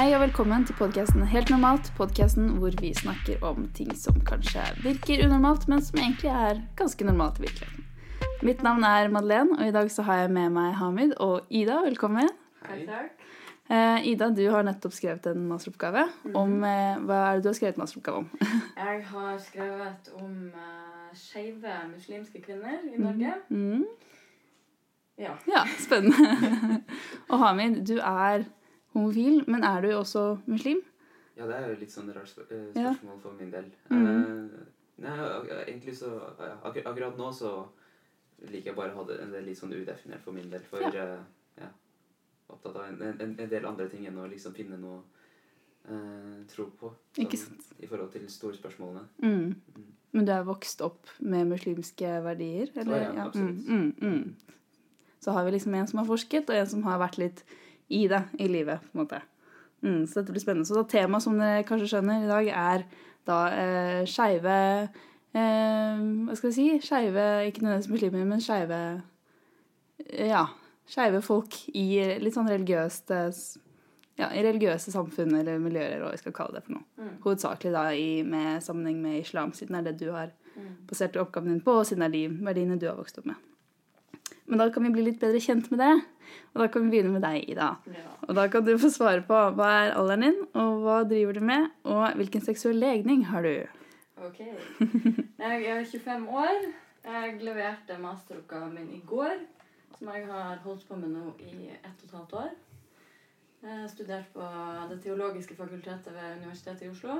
Hei og velkommen til podkasten Helt normalt. Podkasten hvor vi snakker om ting som kanskje virker unormalt, men som egentlig er ganske normalt i virkeligheten. Mitt navn er Madeleine, og i dag så har jeg med meg Hamid og Ida. Velkommen. Hei. Takk. Eh, Ida, du har nettopp skrevet en masteroppgave. om, eh, Hva er det du har skrevet masteroppgave om? Jeg har skrevet om uh, skeive muslimske kvinner i Norge. Mm. Ja. Ja, spennende. og Hamid, du er homofil, men er du også muslim? Ja, det er jo litt sånn rart spør spørsmål Ja. for min del. Mm. Uh, nei, egentlig så ak Akkurat nå så liker jeg bare å ha det litt sånn udefinert for min del. For Ja. Uh, ja, opptatt av en, en, en del andre ting enn å liksom finne noe uh, tro på. Ikke sånn, sant? I forhold til storspørsmålene. Mm. Mm. Men du er vokst opp med muslimske verdier? Eller? Å ja, absolutt. Mm, mm, mm. Så har vi liksom en som har forsket, og en som har vært litt i det i livet. på en måte. Mm, så dette blir spennende. Så temaet som dere kanskje skjønner i dag, er da eh, skeive eh, Hva skal jeg si? Skeive, ikke nødvendigvis muslimer, men skeive eh, Ja. Skeive folk i litt sånn religiøst eh, ja, i religiøse samfunn eller miljøer, eller hva vi skal kalle det for noe. Mm. Hovedsakelig da i, med sammenheng med islam, siden det er det du har Mm. basert oppgaven din på, og siden det er de verdiene du har vokst opp med. Men da kan vi bli litt bedre kjent med det, og da kan vi begynne med deg, Ida. ja. Og da kan du få svare på hva er alderen din, og hva driver du med, og hvilken seksuell legning har du? Ok. Jeg er 25 år. Jeg leverte masteroppgaven min i går, som jeg har holdt på med nå i ett og et halvt år. Jeg har studert på Det teologiske fakultetet ved Universitetet i Oslo.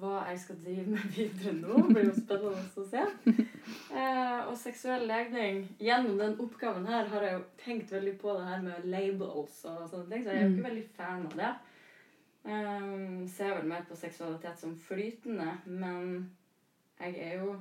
Hva jeg skal drive med videre nå, blir jo spennende å se. Eh, og seksuell legning Gjennom den oppgaven her har jeg jo tenkt veldig på det her med labels og sånne ting, så jeg er jo ikke veldig fan av det. Um, ser vel mer på seksualitet som flytende, men jeg er jo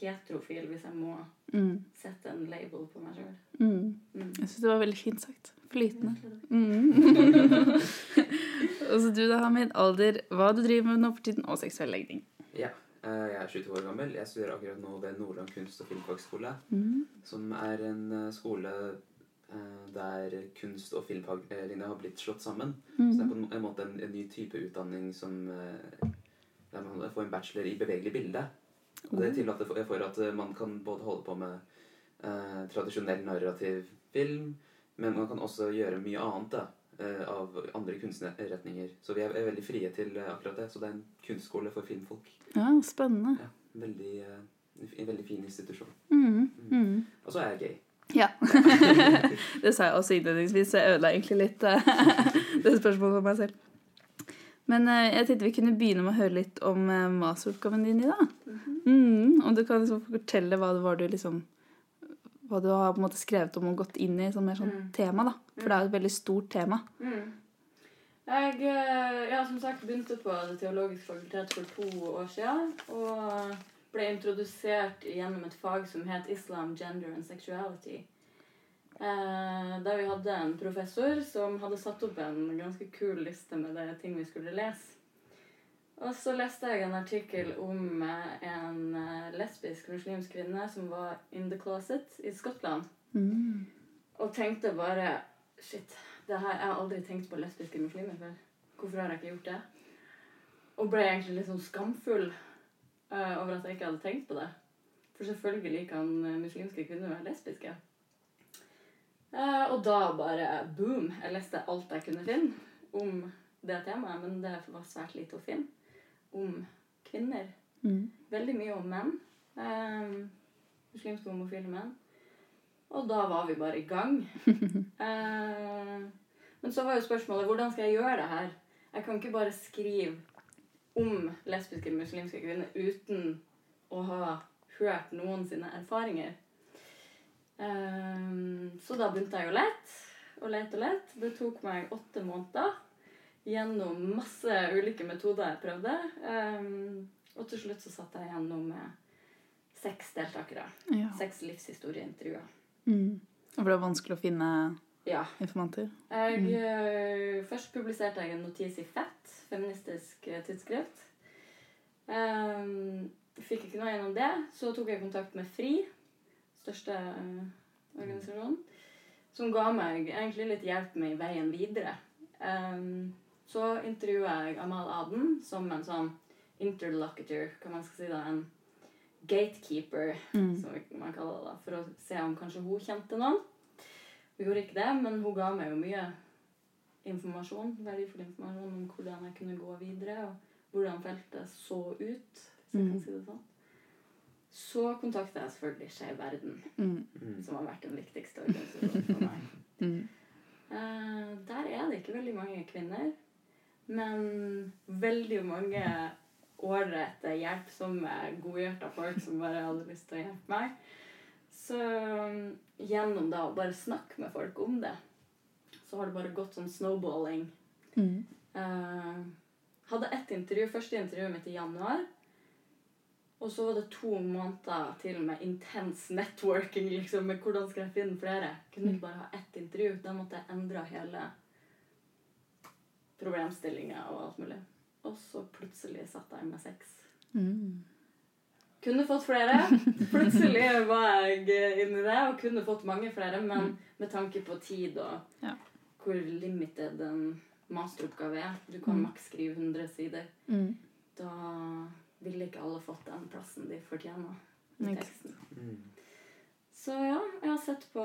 heterofil hvis jeg må Mm. sette en label på meg sjøl. Mm. Mm. Jeg syns det var veldig fint sagt. Flytende. Mm. og så du da, Hamid. Alder, hva du driver med nå for tiden, og seksuell legning. Ja. eh, jeg er 22 år gammel. Jeg studerer akkurat nå ved Nordland kunst- og filmfagskole. Mm. Som er en eh, skole eh, der kunst- og filmfaglinja har blitt slått sammen. Så det er Mm. på en, en måte en, en ny type utdanning som Der man får en bachelor i bevegelig bilde. Og det tillater for, at man kan både holde på med eh, tradisjonell narrativ film, men man kan også gjøre mye annet da, av andre kunstretninger. Så vi er, er veldig frie til eh, akkurat det. Så det er en kunstskole for filmfolk. Ja, spennende. Ja, veldig, eh, en veldig fin institusjon. Mm. Mm. Og så er jeg gay. Ja. det sa jeg også innledningsvis, så jeg ødela egentlig litt eh, det spørsmålet for meg selv. Men eh, jeg tenkte vi kunne begynne med å høre litt om eh, masteroppgaven din i dag. Mm, Om du kan liksom fortelle hva det var du liksom Hva du har på en måte skrevet om og gått inn i som mer sånn Mm. tema, da. For det er jo et veldig stort tema. Mm. Jeg eh, ja, som sagt begynte på Det teologiske fakultet for to år siden. Og ble introdusert gjennom et fag som het Islam, Gender and Sexuality. Eh, der vi hadde en professor som hadde satt opp en ganske kul liste med det ting vi skulle lese. Og så leste jeg en artikkel om eh, en eh, lesbisk muslimsk kvinne som var in the closet i Skottland. Mm. Og tenkte bare Shit, det her, jeg har aldri tenkt på lesbiske muslimer før. Hvorfor har jeg ikke gjort det? Og ble egentlig litt sånn skamfull uh, over at jeg ikke hadde tenkt på det. For selvfølgelig kan muslimske kvinner være lesbiske. Uh, og da bare boom! Jeg leste alt jeg kunne finne om det temaet, men det var svært lite å finne om kvinner. Mm. Veldig mye om menn. Eh, muslimske homofile menn. Og da var vi bare i gang. Eh, men så var jo spørsmålet hvordan skal jeg gjøre det her? Jeg kan ikke bare skrive om lesbiske muslimske kvinner uten å ha hørt noen sine erfaringer. Um, så da begynte jeg å lete og lete og lete. Det tok meg åtte måneder gjennom masse ulike metoder jeg prøvde. Um, og til slutt så satt jeg gjennom med seks deltakere. Ja. Seks livshistorieintervjuer. Mm. For det var vanskelig å finne Ja. informanter. Jeg, eh, først publiserte jeg en notis i Fett, feministisk eh, tidsskrift. Um, fikk ikke noe gjennom det. Så tok jeg kontakt med FRI, største eh, organisasjonen, som ga meg egentlig litt hjelp med veien videre. Um, så intervjua jeg Amal Aden som en sånn interlocutor, hva man skal si da, en gatekeeper, Mm. som man kaller det da, for å se om kanskje hun kjente noen. Hun gjorde ikke det, men hun ga meg jo mye informasjon, verdifull informasjon om hvordan jeg kunne gå videre, og hvordan feltet så ut, Så, Mm. si sånn. Så kontakta jeg selvfølgelig Skeiv Verden, Mm. Mm. som har vært den viktigste organisasjonen for meg. Mm. uh, der er det ikke veldig mange kvinner, men veldig mange ålreite, hjelpsomme, godhjerta folk som bare hadde lyst til å hjelpe meg. Så um, gjennom da å bare snakke med folk om det, så har det bare gått sånn snowballing. Mm. Uh, hadde ett intervju, første intervjuet mitt i januar. Og så var det to måneder til med intens networking. liksom, med Hvordan skal jeg finne flere? Kunne ikke bare ha ett intervju. Da måtte jeg endre hele problemstillinga og alt mulig. Og så plutselig satt jeg med seks. Mm. Kunne fått flere. Plutselig var jeg inni det og kunne fått mange flere, men med tanke på tid og Ja. hvor limited en masteroppgave er Du kan Mm. maks skrive 100 sider. Mm. Da ville ikke alle fått den plassen de fortjener i teksten. Mm. Så ja, jeg har sett på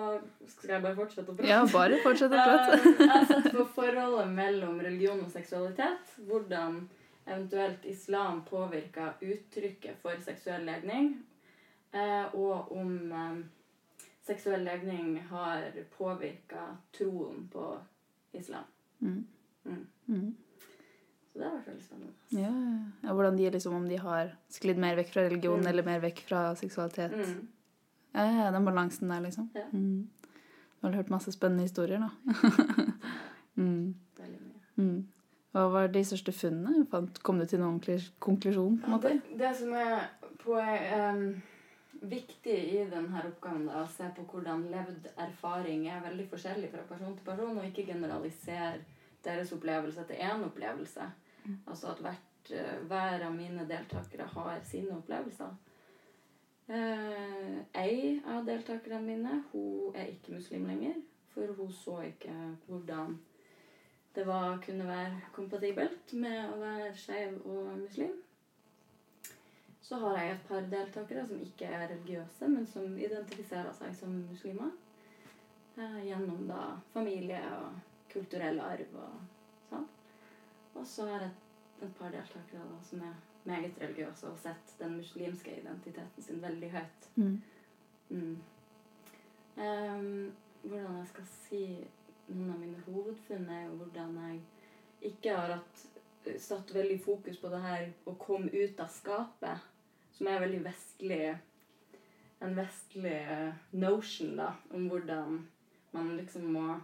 Skal jeg bare fortsette å prate? Ja, bare fortsette å prate. Eh, jeg har sett på forholdet mellom religion og seksualitet. Hvordan eventuelt islam påvirker uttrykket for seksuell legning. eh, Og om eh, seksuell legning har påvirka troen på islam. Mm. Mm. Mm. Så det har vært veldig spennende. Ja, ja, hvordan de liksom, om de har sklidd mer vekk fra religion Mm. eller mer vekk fra seksualitet. Mm. Ja, ja, den balansen der, liksom. Ja. Mm. Du har hørt masse spennende historier, da. mm. Veldig mye. Mm. Hva var de største funnene? Kom du til noen konklusjon? på en Ja, måte? det, det som er på, um, viktig i denne oppgaven, da, å se på hvordan levd erfaring er veldig forskjellig fra person til person, og ikke generalisere deres opplevelse til én opplevelse. Altså at hvert, eh, hver av mine deltakere har sine opplevelser. Eh, ei av deltakerne mine hun er ikke muslim lenger, for hun så ikke hvordan det var, kunne være kompatibelt med å være skeiv og muslim. Så har jeg et par deltakere som ikke er religiøse, men som identifiserer seg som muslimer. Eh, gjennom da familie og kulturell arv og sånn. Og så har jeg et par deltakere da, som er meget religiøse og sett den muslimske identiteten sin veldig høyt. Mm. Mm. Um, hvordan jeg skal si noen av mine hovedfunn er jo hvordan jeg ikke har hatt, satt veldig fokus på det her å komme ut av skapet, som er veldig vestlig en vestlig eh, notion da, om hvordan man liksom må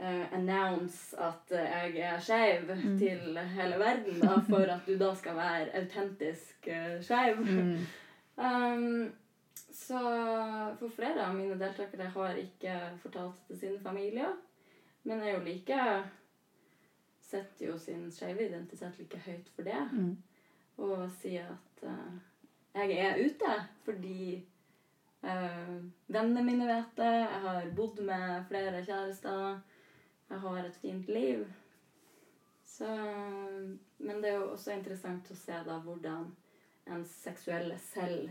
eh, announce at eh, jeg er skeiv Mm. til hele verden, da, for at du da skal være autentisk uh, skeiv. Mm. Um, så for flere av mine deltakere har ikke fortalt til sine familier, men er jo like setter jo sin skeive identitet like høyt for det. Mm. Og sier at uh, jeg er ute fordi uh, vennene mine vet det, jeg har bodd med flere kjærester, jeg har et fint liv. Så, men det er jo også interessant å se da hvordan ens seksuelle selv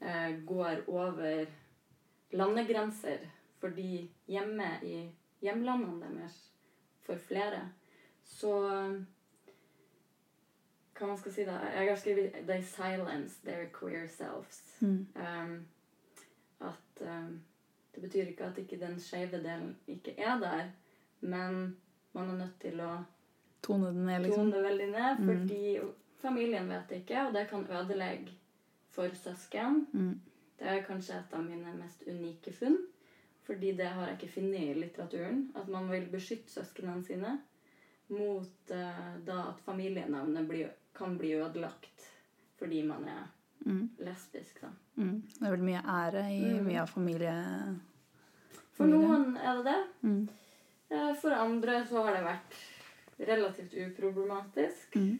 eh, går over landegrenser. Fordi hjemme i hjemlandene deres, for flere, så Hva man skal si da? Jeg har skrevet 'They silence their queer selves'. Mm. Um, at um, det betyr ikke at ikke den skeive delen ikke er der, men man er nødt til å Tone den ned, liksom. tone det veldig ned, Mm. fordi familien vet ikke, og det kan ødelegge for søsken. Mm. Det er kanskje et av mine mest unike funn, fordi det har jeg ikke funnet i litteraturen. At man vil beskytte søsknene sine mot uh, da at familienavnet blir, kan bli ødelagt fordi man er Mm. lesbisk. da. Mm. Det er vel mye ære i Mm. mye av familie... For noen er det det. Mm. Eh, For andre så har det vært relativt uproblematisk. Mm.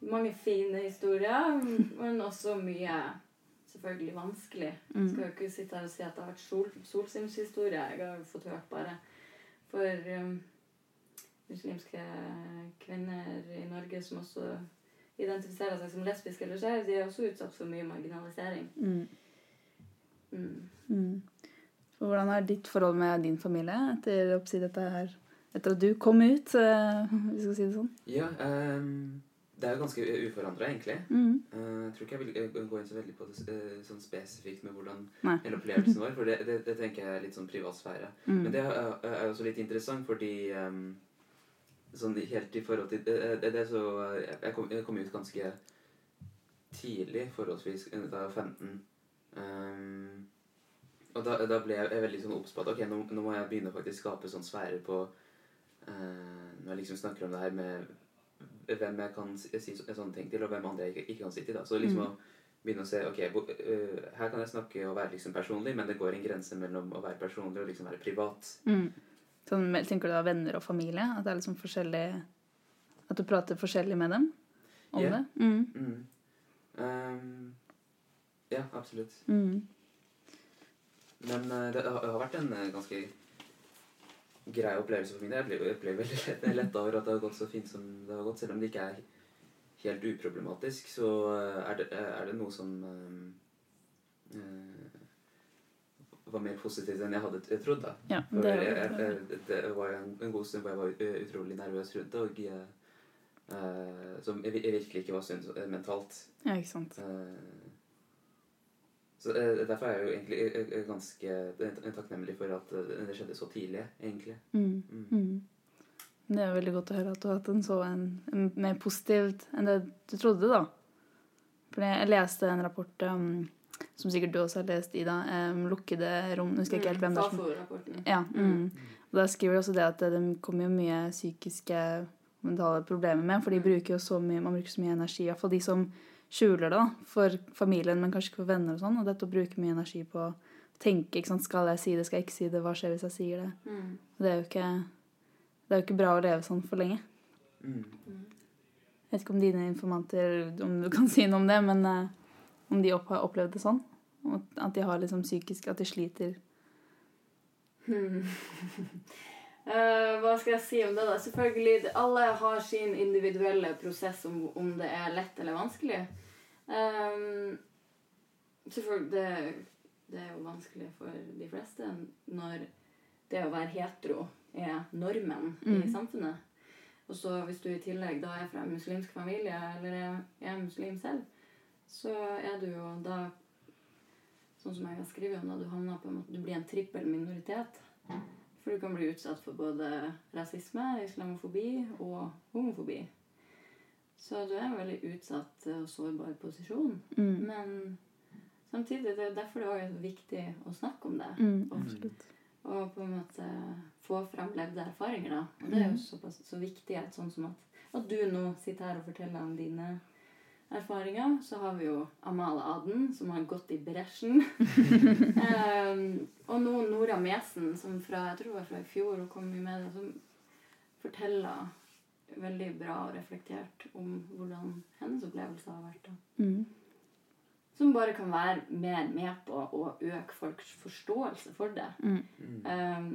Mange fine historier, men også mye selvfølgelig vanskelig. Mm. skal jo ikke sitte her og si at det har vært sol, solskinnshistorie. Jeg har jo fått hørt bare. For um, muslimske kvinner i Norge som også identifiserer seg som lesbiske eller skeive, de er også utsatt for mye marginalisering. Mm. Mm. Og hvordan er ditt forhold med din familie etter, her, etter at du kom ut, eh, hvis vi skal si det sånn? Ja, um, det er jo ganske uforandra, egentlig. Mm. Uh, jeg tror ikke jeg vil eh, gå inn så veldig på det sånn spesifikt med hvordan Nei. hele opplevelsen var, for det, det, det tenker jeg er litt sånn privatsfære. Mm. Men det er, er også litt interessant, fordi um, sånn helt i forhold til det, det, det så Jeg kom, jeg kom ut ganske tidlig, forholdsvis, da jeg var 15. Ehm, og da, da ble jeg veldig sånn obs på at ok, nå, nå må jeg begynne å faktisk skape sånn sfærer på eh, Når jeg liksom snakker om det her med hvem jeg kan si, sånne ting til, og hvem andre jeg ikke, ikke kan si til. da. Så liksom Mm. å begynne å se ok, bo, uh, her kan jeg snakke og være liksom personlig, men det går en grense mellom å være personlig og liksom være privat. Mm. Sånn, tenker du da venner og familie? At det er liksom forskjellig At du prater forskjellig med dem om Ja. det? Mm. Mm. Ehm, ja, absolutt. Mm. Men eh, det har, vært en eh, ganske grei opplevelse for min del. Jeg ble, veldig lett, letta over at det har gått så fint som det har gått. Selv om det ikke er helt uproblematisk, så eh, er det, er det noe som eh, var mer positivt enn jeg hadde trodd. da. Ja, det jeg, jeg, jeg, det var jo en, en god stund hvor jeg var utrolig nervøs rundt og eh, som jeg, virkelig ikke var sunt mentalt. Ja, ikke sant. Eh, så eh, Derfor er jeg jo egentlig eh, eh, ganske takknemlig for at det skjedde så tidlig, egentlig. Mm. Mm. Mm. Det er veldig godt å høre at du har hatt en så en, en mer positivt enn det du trodde, da. For jeg leste en rapport um, som sikkert du også har lest, Ida, um, lukkede rom. Nå husker jeg ikke helt hvem det er. som- Ja, mm. Og der skriver de også det at det kommer jo mye psykiske mentale problemer med, for de bruker jo så mye, man bruker så mye energi, i hvert fall de som skjuler det da, for familien, men kanskje ikke for venner og sånn, og dette å bruke mye energi på å tenke, ikke sant, skal jeg si det, skal jeg ikke si det, hva skjer hvis jeg sier det? Mm. Det er jo ikke, det er jo ikke bra å leve sånn for lenge. Mm. Jeg vet ikke om dine informanter, om du kan si noe om det, men uh, om de opp, har opplevd det sånn, at at de har liksom psykisk, at de sliter. Hmm. Eh, hva skal jeg si om det? da? Selvfølgelig, Alle har sin individuelle prosess om, om det er lett eller vanskelig. Um, selvfølgelig, det, det er jo vanskelig for de fleste når det å være hetero er normen i Mm. samfunnet. Og så hvis du i tillegg da er fra en muslimsk familie, eller er, er muslim selv, så er du jo da Sånn som jeg har skrevet om, det, du på en måte Du blir en trippel minoritet. For du kan bli utsatt for både rasisme, islamofobi og homofobi. Så du er en veldig utsatt og sårbar posisjon. Mm. Men samtidig det er derfor det er viktig å snakke om det. Mm, Og, og på en måte få fram levde erfaringer. da. Og det er jo såpass så viktig at sånn som at, at du nå sitter her og forteller om dine erfaringer. Så har vi jo Amale Aden, som har gått i bresjen. um, og nå Nora Mesen, som fra jeg tror det var fra i fjor og kom i media, som forteller veldig bra og reflektert om hvordan hennes opplevelse har vært. da. Mm. Som bare kan være mer med på å øke folks forståelse for det. Mm. Mm. Um,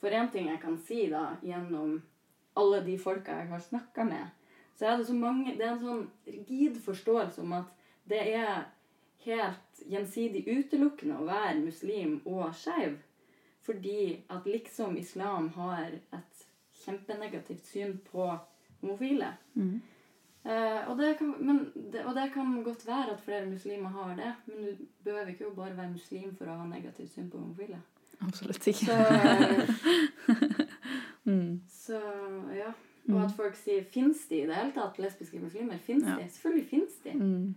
for én ting jeg kan si da, gjennom alle de folka jeg har snakka med, så er det så mange Det er en sånn rigid forståelse om at det er helt gjensidig utelukkende å være muslim og skeiv. Fordi at liksom islam har et kjempenegativt syn på homofile. Mm. Uh, og, det kan, men det, og det kan godt være at flere muslimer har det, men du behøver ikke jo bare være muslim for å ha negativt syn på homofile. Absolutt ikke. Så, eh, Mm. så ja. Og at folk sier 'fins de i det hele tatt'? Lesbiske muslimer? Fins Ja. de? Selvfølgelig fins de. Mm.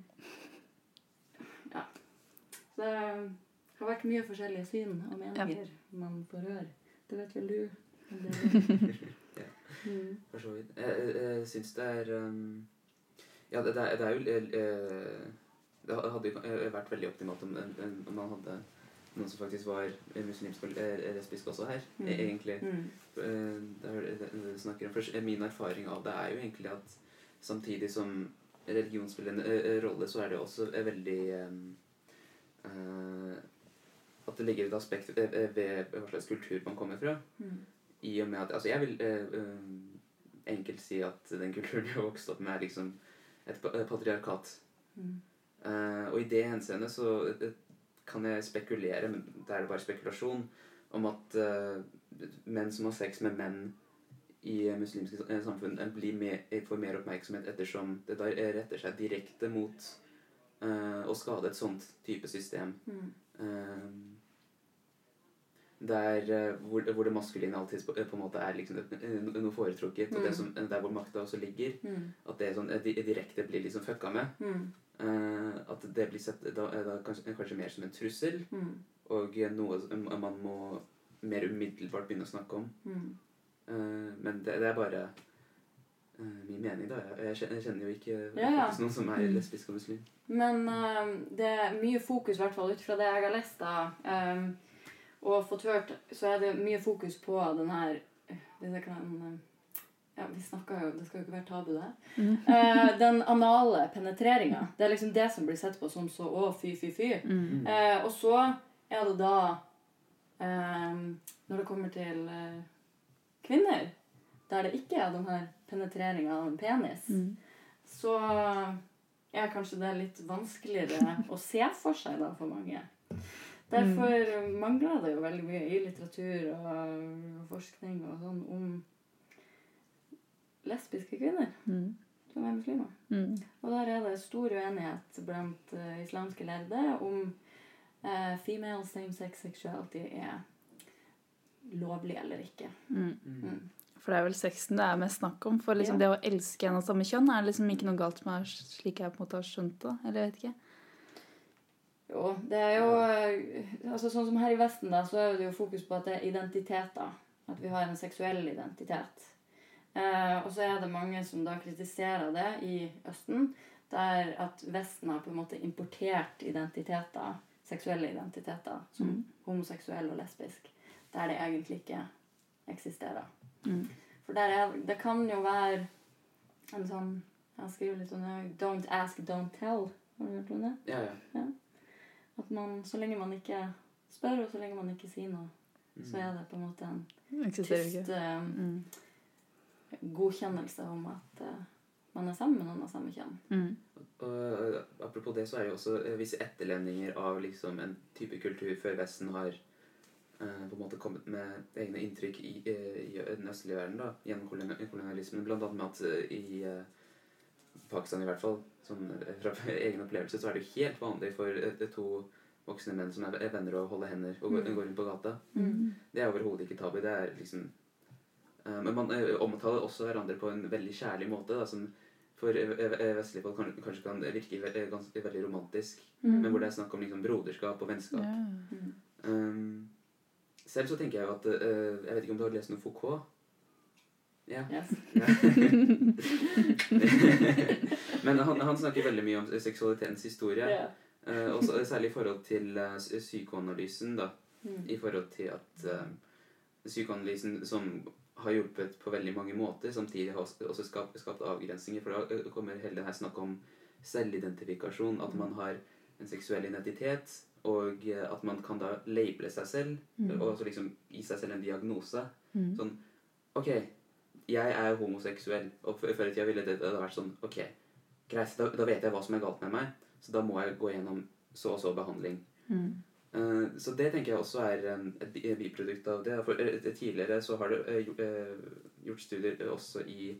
Så det har vært mye forskjellige syn og meninger man får høre. Det vet vel du? Ja. Mm. For så vidt. Jeg, jeg, jeg syns det er um, Ja, det, det, er, det er jo jeg, Det hadde jo eh, vært veldig optimalt om, om om man hadde noen som faktisk var muslimsk og eh, lesbisk også her, Mm. e- egentlig. Mm. Eh, Det er snakker om. For min erfaring av det er jo egentlig at samtidig som religion spiller en eh, rolle, så er det også eh, veldig eh, eh, At det ligger et aspekt ved, hva slags kultur man kommer fra. Mm. I og med at Altså, jeg vil eh, eh, enkelt si at den kulturen jeg vokste opp med, er liksom et patriarkat. Mm. Uh, og i det henseende så eh, kan jeg spekulere, men det er bare spekulasjon, om at uh, menn som har sex med menn i muslimske eh, samfunn, eh, blir eh, får mer oppmerksomhet ettersom det da retter seg direkte mot uh, å skade et sånt type system. Mm. Uh, der hvor, hvor det maskuline alltid på, på en måte er liksom noe foretrukket, og det Mm. som, der hvor makta også ligger, Mm. at det sånn, direkte blir liksom fucka med. Eh, at det blir sett da, da kanskje, kanskje mer som en trussel, Mm. og noe man må mer umiddelbart begynne å snakke om. Mm. Eh, men det, det er bare eh, min mening, da. Jeg, kjenner- jo ikke Ja, ja. noen som er Mm. lesbisk og muslim. Men eh, det er mye fokus, i hvert fall ut fra det jeg har lest da, um, og fått hørt, så er det mye fokus på den her det kan, ja, Vi snakker jo Det skal jo ikke være tabu, det. Mm. Eh, den anale penetreringa. Det er liksom det som blir sett på som så å, fy, fy, fy. Mm. Eh, og så er det da eh, Når det kommer til eh, kvinner, der det ikke er den her penetreringa av en penis, Mm. så er kanskje det litt vanskeligere å se for seg da for mange. Derfor mangler det jo veldig mye i litteratur og forskning og sånn om lesbiske kvinner Mm. som er muslimer. Mm. Og der er det stor uenighet blant uh, islamske lærde om uh, female same-sex sexuality er lovlig eller ikke. Mm. Mm. For det er vel sexen det er mest snakk om. For liksom Ja. det å elske en av samme kjønn er liksom ikke noe galt med slik jeg på en måte har skjønt det. Eller jeg vet ikke. Jo, det er jo eh, altså Sånn som her i Vesten, da, så er det jo fokus på at det er identiteter. At vi har en seksuell identitet. Eh, og så er det mange som da kritiserer det i Østen. Der at Vesten har på en måte importert identiteter, seksuelle identiteter, som Mm. homoseksuell og lesbisk, der det egentlig ikke eksisterer. Mm. For der er, det kan jo være en sånn Jeg skriver litt sånn det Don't ask, don't tell. Har du hørt om det? Ja, ja. At man, så lenge man ikke spør, og så lenge man ikke sier noe, så er det på en måte en tyst Mm. Godkjennelse om at eh, man er sammen med noen av samme kjønn. Mm. Og eh, apropos det, så er det jo også eh, visse etterlendinger av liksom en type kultur før Vesten har eh, på en måte kommet med egne inntrykk i, eh, i den østlige verden da, gjennom kolonialismen. Blant annet med at i eh, Pakistan i hvert fall, som, eh, fra egen opplevelse, så er det jo helt vanlig for eh, to voksne menn som er er venner å holde hender og gå, Mm. gå rundt på gata. Mm. Det er overhodet ikke tabu. Det er liksom Men man eh, omtaler også hverandre på en veldig kjærlig måte, da, som for eh, eh, vestlige folk kan, kanskje kan virke eh, ganske, veldig romantisk. Mm. Men hvor det er snakk om liksom broderskap og vennskap. Ja. Mm. Um, selv så tenker jeg jo at uh, Jeg vet ikke om du har lest noe Foucault? Ja. Yes. Ja. Men han, han snakker veldig mye om seksualitetens historie. Ja. uh, og særlig i forhold til uh, psykoanalysen. da Mm. i forhold til at uh, psykoanalysen som har hjulpet på veldig mange måter, samtidig har også- også skapt, skapt avgrensninger. For da eh, kommer hele denne snakket om selvidentifikasjon. At man har en seksuell identitet, og eh, at man kan da labele seg selv. Mm. Og så liksom gi seg selv en diagnose. Mm. Sånn Ok, jeg er homoseksuell. Og før i tida ville det, det vært sånn Ok, greit, da, da vet jeg hva som er galt med meg, så da må jeg gå gjennom så og så behandling. Mm. Eh, Så det tenker jeg også er et biprodukt av det. For eh, Tidligere så har det eh, gjo- gjort studier også i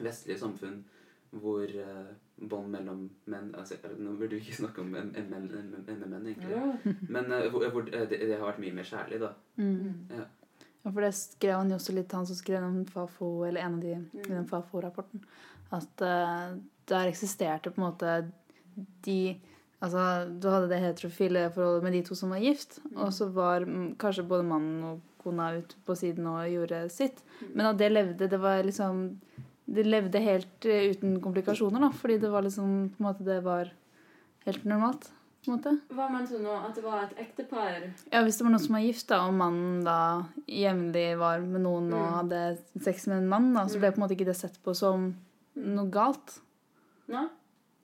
vestlige samfunn hvor bånd mellom menn altså, Nå burde vi ikke snakke om menn egentlig. Ja. Men hvor, hvor det, det har vært mye mer kjærlig, da. Mm. Ja, for det skrev han jo også litt, han som skrev om Fafo, eller en av de i den Mm. Fafo-rapporten, at uh, der eksisterte på en måte de Altså, du hadde det heterofile forholdet med de to som var gift, Mm. og så var mm, kanskje både mannen og kona ute på siden og gjorde sitt. Mm. Men at det levde, det var liksom Det levde helt eh, uten komplikasjoner, da, fordi det var liksom på en måte Det var helt normalt. på en måte. Hva mente du nå? At det var et ektepar? Ja, Hvis det var noen som var gift, da, og mannen da jevnlig var med noen og Mm. hadde sex med en mann, da, så ble på en måte ikke det sett på som noe galt. Nei?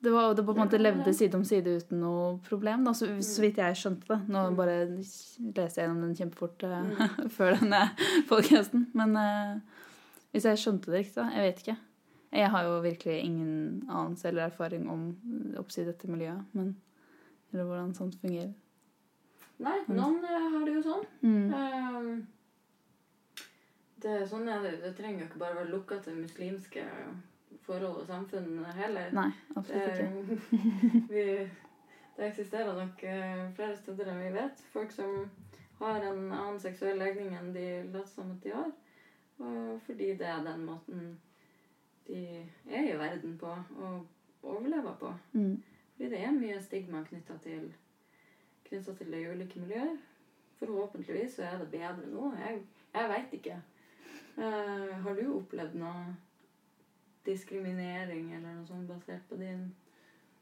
Det var, det på en måte levde side om side uten noe problem, da, så, så vidt jeg skjønte det. Nå Mm. bare leser jeg gjennom den kjempefort Mm. før denne podcasten. Men, uh, Hvis jeg skjønte det riktig, da. Jeg vet ikke. Jeg har jo virkelig ingen anelse eller erfaring om oppsi dette miljøet, men Eller hvordan sånt fungerer. Nei, noen eh, har det jo sånn. Mm. Ehm, det, er sånn er det. det trenger jo ikke bare være lukka til muslimske forhold og samfunn heller. Nei, absolutt ikke. Eh, vi, det eksisterer nok eh, flere steder enn vi vet. Folk som har en annen seksuell legning enn de later som at de har. Fordi det er den måten de er i verden på og overlever på. Mm. Fordi det er mye stigma knytta til, knyttet til det i ulike miljøer. Forhåpentligvis så er det bedre nå. Jeg, jeg veit ikke. Uh, har du opplevd noe diskriminering eller noe sånt basert på din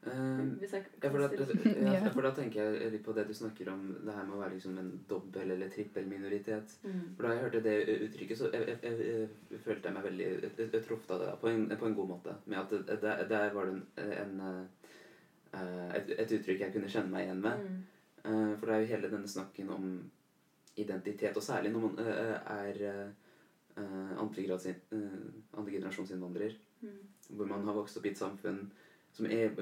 Uh, jeg Ja, for da, ja, Ja. for da tenker jeg litt på det du snakker om, det her med å være liksom en dobbel- eller trippelminoritet. Mm. For da jeg hørte det uttrykket, så jeg, jeg, jeg, jeg følte jeg meg veldig jeg, truffet av det på en, på en god måte. Med at det, det, der var det en, en eh, et, et uttrykk jeg kunne kjenne meg igjen med. Mm. Eh, for det er jo hele denne snakken om identitet, og særlig når man eh, er uh, andregenerasjonsinnvandrer, Mm. hvor man har vokst opp i et samfunn som, er,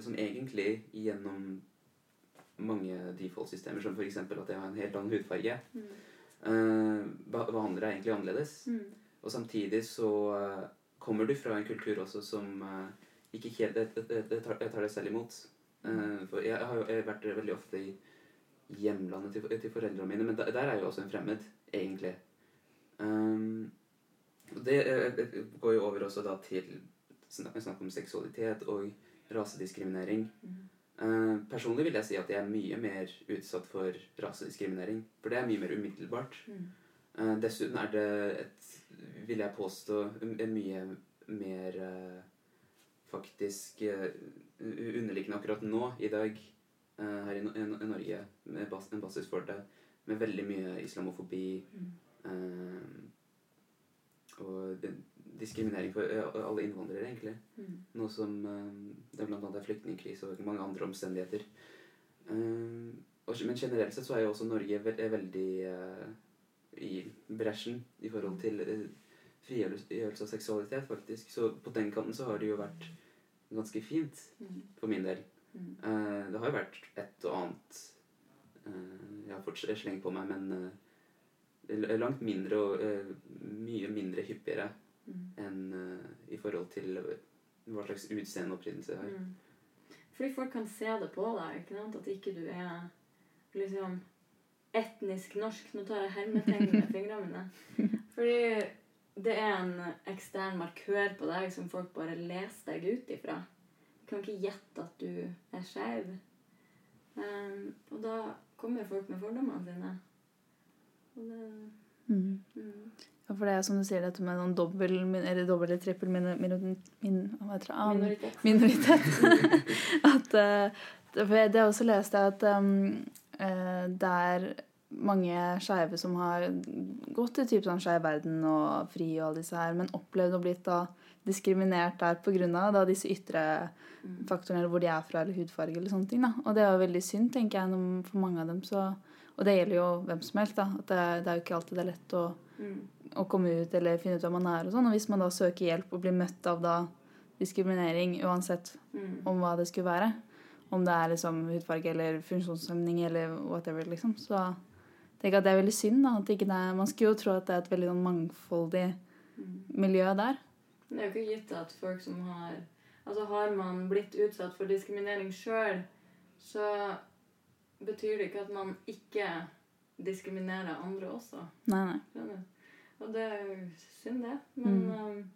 som egentlig gjennom mange default-systemer, som f.eks. at jeg har en helt annen hudfarge, Mm. eh, be- behandler deg egentlig annerledes. Mm. Og samtidig så eh, kommer du fra en kultur også som eh, ikke helt jeg, jeg, jeg, tar, jeg tar det selv imot. Eh, for jeg har jo vært veldig ofte i hjemlandet til, til foreldrene mine, men der, der er jeg jo også en fremmed, egentlig. Um, det eh, eh, går jo over også da til snakk, om seksualitet og rasediskriminering. Mm. Eh, personlig vil jeg si at jeg er mye mer utsatt for rasediskriminering. For det er mye mer umiddelbart. Mm. Eh, dessuten er det et, vil jeg påstå, en mye mer eh, faktisk uh, underliggende akkurat nå, i dag, eh, her i, i, No- i Norge, med bas, en basis for det, med veldig mye islamofobi Mm. Og diskriminering for alle innvandrere, egentlig. Mm. Nå som det annet er flyktningkrise og mange andre omstendigheter. Men generelt sett så er jo også Norge veldig i bresjen i forhold til frigjørelse av seksualitet, faktisk. Så på den kanten så har det jo vært ganske fint, Mm. for min del. Mm. Det har jo vært et og annet jeg har fått slengt på meg, men langt mindre og eh, mye mindre hyppigere Mm. enn eh, i forhold til hva slags utseende opprinnelse jeg har. Mm. Fordi folk kan se det på deg, ikke sant? at ikke du er liksom etnisk norsk. Nå tar jeg hermetegn med fingrene mine. Fordi det er en ekstern markør på deg som folk bare leser deg ut ifra. Du Kan ikke gjette at du er skeiv. Um, og da kommer folk med fordommene sine. Mm. mm. Ja, for det er som du sier, dette med noen dobbel eller dobbel eller trippel min, min, min, Minoritet. minoritet. at, eh, det, har også leste jeg at um, eh, det er mange skeive som har gått i type sånn Skeiv verden og FRI og alle disse her, men opplevd å blitt da diskriminert der pga. disse ytre Mm. faktorene, eller hvor de er fra, eller hudfarge eller sånne ting. da. Og det er jo veldig synd, tenker jeg, for mange av dem. Så, og det gjelder jo hvem som helst. da, at det, er- det er jo ikke alltid det er lett å Mm. å komme ut eller finne ut hvem man er. Og sånn, og hvis man da søker hjelp og blir møtt av da diskriminering, uansett Mm. om hva det skulle være, om det er liksom hudfarge eller funksjonshemning eller whatever, liksom, så tenker jeg at det er veldig synd. da, at ikke det er, Man skulle jo tro at det er et veldig sånn mangfoldig Mm. miljø der. Det er jo ikke gitt at folk som har Altså har man blitt utsatt for diskriminering sjøl, så betyr det ikke at man ikke diskriminerer andre også. Nei, nei. Og det er jo synd, det. Men Mm. um,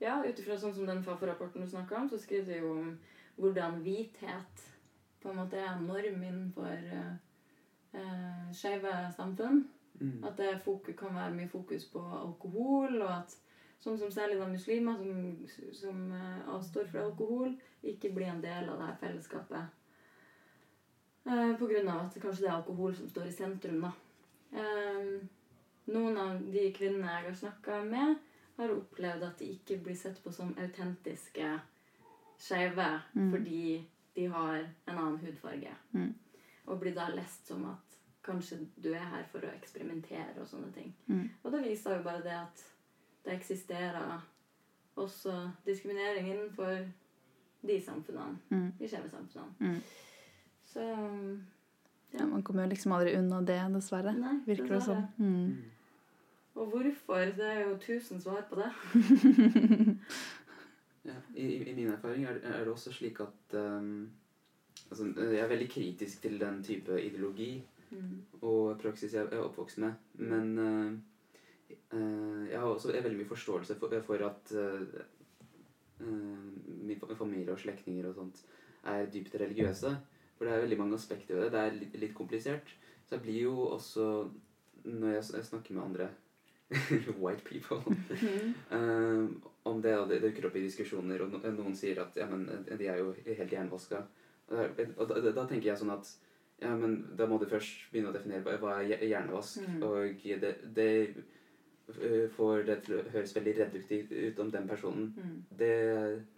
ja, ut ifra sånn som den Fafo-rapporten du snakka om, så skriver de jo om hvordan hvithet på en måte er norm innenfor uh, uh, skeive samfunn. Mm. At det fokus, kan være mye fokus på alkohol, og at sånn som særlig da muslimer som, som uh, avstår fra alkohol, ikke blir en del av det her fellesskapet. Eh, på grunn av at kanskje det er alkohol som står i sentrum, da. Eh, noen av de kvinnene jeg har snakka med, har opplevd at de ikke blir sett på som autentiske skeive Mm. fordi de har en annen hudfarge. Mm. Og blir da lest som at kanskje du er her for å eksperimentere og sånne ting. Mm. Og da viser jo bare det at det eksisterer også diskriminering innenfor de samfunnene. Mm. De skjeve samfunnene. Så Ja, man kommer jo liksom aldri unna det, dessverre. Nei, Virker det sånn. Mm. Og hvorfor? Det er jo tusen svar på det. Ja, i, i, min erfaring er, er det også slik at um, altså, Jeg er veldig kritisk til den type ideologi Mm. og praksis jeg er oppvokst med. Men uh, uh, jeg har også veldig mye forståelse for, for at uh, uh, min familie og slektninger og sånt er dypt religiøse. For det er veldig mange aspekter ved det. Det er litt, litt komplisert. Så jeg blir jo også Når jeg, jeg snakker med andre white people. Eh, om det, og det dukker opp i diskusjoner, og no, noen sier at ja, men eh, de er jo helt jernvaska. Og, da- da, tenker jeg sånn at ja, men da må du først begynne å definere hva, er hjernevask. Mm. Og det, det får det til å høres veldig reduktivt ut om den personen. Mm. Det,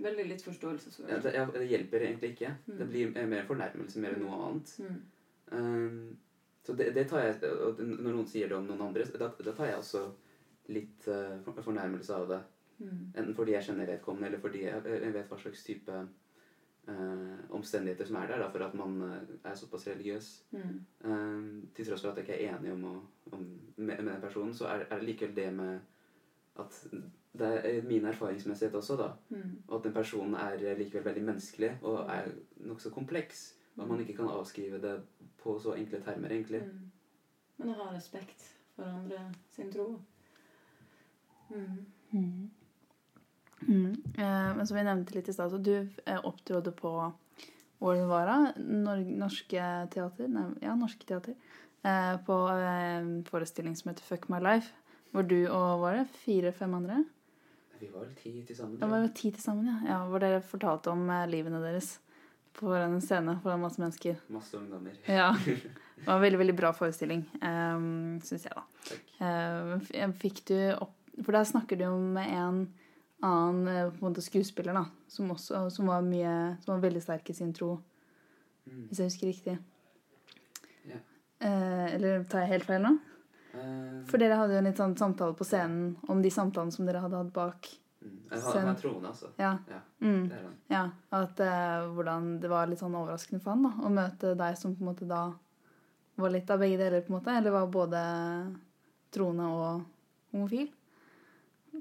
Veldig litt forståelse Så. ja, det, ja, det hjelper egentlig ikke. Mm. Det blir mer fornærmelse mer enn noe annet. Mm. Um, så det, det tar jeg og Når noen sier det om noen andre, da, da tar jeg også litt uh, fornærmelse av det. Mm. Enten fordi jeg kjenner vedkommende, eller fordi jeg, jeg vet hva slags type eh, omstendigheter som er der da, for at man eh, er såpass religiøs. Mm. Eh, til tross for at jeg ikke er enig om, å, om med, med den personen, så er, er det likevel det med at det er min erfaringsmessighet også, da. Mm. Og at den personen er eh, likevel veldig menneskelig og er nokså kompleks. Og at man ikke kan avskrive det på så enkle termer, egentlig. Mm. Men å ha respekt for andre sin tro. Mm. Mm. Eh, men som vi nevnte litt i stad, så du eh, opptrådte på Ålen Vara, Norske Teater, nei, ja, Norske Teater, eh, på en forestilling som heter Fuck My Life, hvor du og var det fire-fem andre? Vi var vel ti til sammen. Ja, var ti til sammen, ja. ja. Hvor dere fortalte om livene deres på en scene foran masse mennesker. Masse ungdommer. Ja. Det var en veldig, veldig bra forestilling, um, syns jeg, da. Takk. Fikk du opp For der snakker du med en annen eh, måte skuespiller, da, som også som var mye Som var veldig sterk i sin tro, Mm. hvis jeg husker riktig. Yeah. Eh, eller tar jeg helt feil nå? Eh, For dere hadde jo en litt sånn samtale på scenen om de samtalene som dere hadde hatt bak. mm. Jeg har, han er troende, altså. Ja. Ja. Mm. Det. Ja, at eh, hvordan det var litt sånn overraskende for han da, å møte deg som på en måte da var litt av begge deler, på en måte, eller var både troende og homofil.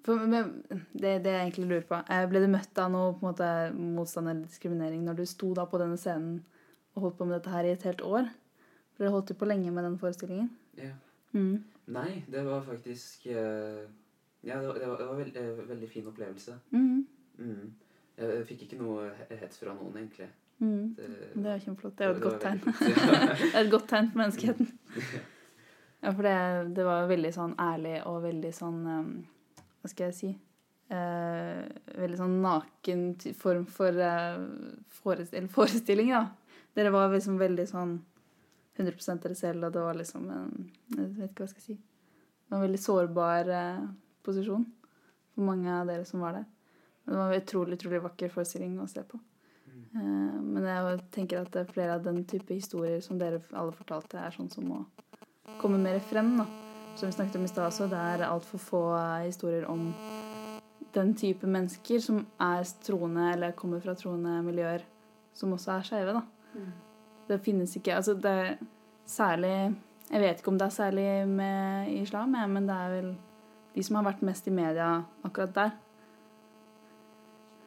Det, det jeg egentlig lurer på, eh, ble du møtt av noe på en måte, motstand eller diskriminering når du sto da på denne scenen og holdt på med dette her i et helt år? For dere holdt jo på lenge med den forestillingen. Ja. Mm. Nei, det var faktisk uh, Ja, det var, det var, det var veld, uh, veldig fin opplevelse. Mm. Mm. Jeg, fikk ikke noe hets fra noen, egentlig. Mm. Det, Det er kjempeflott. Det er jo et godt tegn. Det er et godt tegn for menneskeheten. Ja, for det, det var veldig sånn ærlig og veldig sånn um, Hva skal jeg si? Eh, veldig sånn naken form for eh, forest forestilling, da. Dere var liksom veldig sånn 100 dere selv, og det var liksom en Jeg vet ikke hva jeg skal si. Det var en veldig sårbar eh, posisjon for mange av dere som var der. Men det var en utrolig, utrolig vakker forestilling å se på. Eh, men jeg tenker at det er flere av den type historier som dere alle fortalte, er sånn som må komme mer frem. da. Som vi snakket om i stad også, det er altfor få eh, historier om den type mennesker som er troende eller kommer fra troende miljøer, som også er skeive. Mm. Det finnes ikke Altså, det er særlig Jeg vet ikke om det er særlig med islam, jeg, men det er vel de som har vært mest i media akkurat der.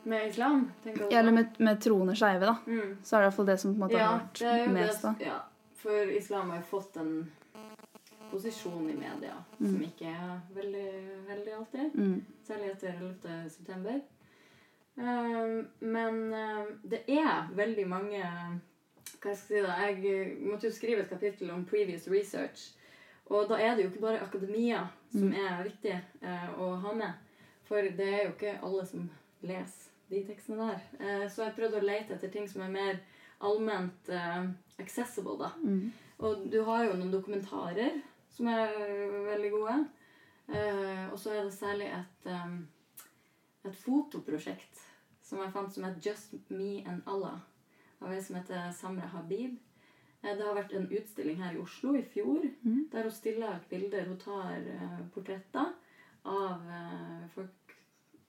Med islam, tenker du? Ja, eller med, med troende skeive, da. mm. Så er det iallfall det som på en måte Ja, har vært mest, da. ja, for islam har jo fått en posisjon i media som Mm. ikke er veldig heldig alltid. Mm. Særlig etter 11. september. Um, men um, det er veldig mange Hva skal jeg si da? Jeg måtte jo skrive et kapittel om previous research. Og da er det jo ikke bare akademia som Mm. er viktig uh, å ha med. For det er jo ikke alle som leser de tekstene der. Eh, så jeg prøvde å lete etter ting som er mer allment eh, accessible, da. Mm. Og du har jo noen dokumentarer som er veldig gode. Uh, og så er det særlig et, um, et fotoprosjekt som jeg fant som het Just Me and Allah. Av ei som heter Samra Habib. Uh, det har vært en utstilling her i Oslo i fjor Mm. der hun stiller ut bilder. Hun tar uh, portretter av eh, folk,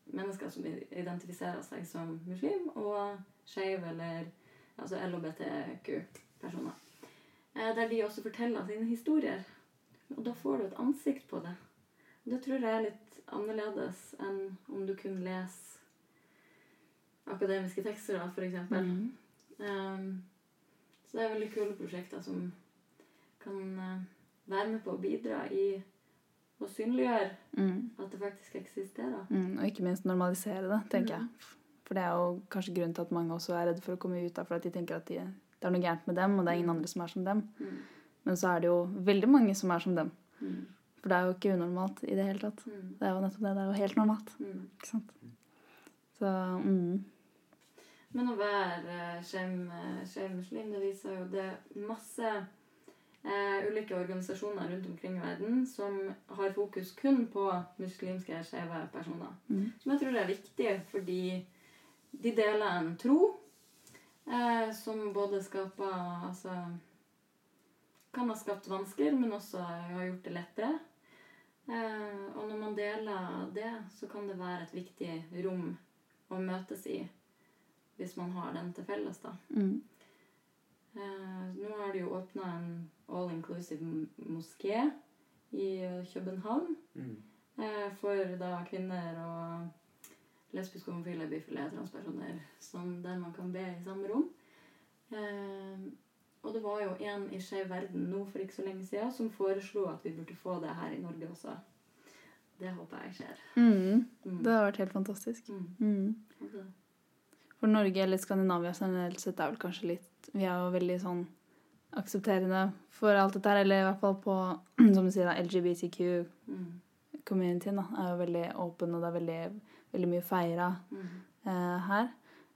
mennesker som identifiserer seg som muslim, og skeiv eller altså LHBTQ-personer. Eh, der de også forteller sine historier. Og da får du et ansikt på det. Det tror jeg er litt annerledes enn om du kun leser akademiske tekster, da, eksempel. Mm. Um, så det er veldig kule prosjekter som kan uh, være med på å bidra i å synliggjøre Mm. at det faktisk eksisterer. Mm. Og ikke minst normalisere det, tenker Mm. jeg. For det er jo kanskje grunnen til at mange også er redde for å komme ut da, for at de tenker at de, det er noe gærent med dem, og det er ingen Mm. andre som er som dem. Mm. Men så er det jo veldig mange som er som dem. Mm. For det er jo ikke unormalt i det hele tatt. Mm. Det er jo nettopp det. Det er jo helt normalt. Mm. Ikke sant? Så mm. Men å være skjevmuslim, skeiv eh, det viser jo det masse eh, ulike organisasjoner rundt omkring i verden som har fokus kun på muslimske skeive personer. Mm. Som jeg tror er viktig fordi de deler en tro eh, som både skaper altså, Kan ha skapt vansker, men også har gjort det lettere. Eh, og når man deler det, så kan det være et viktig rom å møtes i hvis man har den til felles, da. Mm. Eh, nå har de jo åpna en all inclusive moské i København. Mm. Eh, for da kvinner og lesbiske, homofile, bifile, transpersoner som der man kan be i samme rom. Og det var jo en i Skeiv verden nå for ikke så lenge siden som foreslo at vi burde få det her i Norge også. Det håper jeg skjer. Mm. Mm. Det har vært helt fantastisk. Mm. Mm. Altså, For Norge eller Skandinavia generelt sett er vel kanskje litt Vi er jo veldig sånn aksepterende for alt dette her, eller i hvert fall på, som du sier, da, LGBTQ-communityen mm. da, er jo veldig åpen, og det er veldig, veldig mye feira eh, her.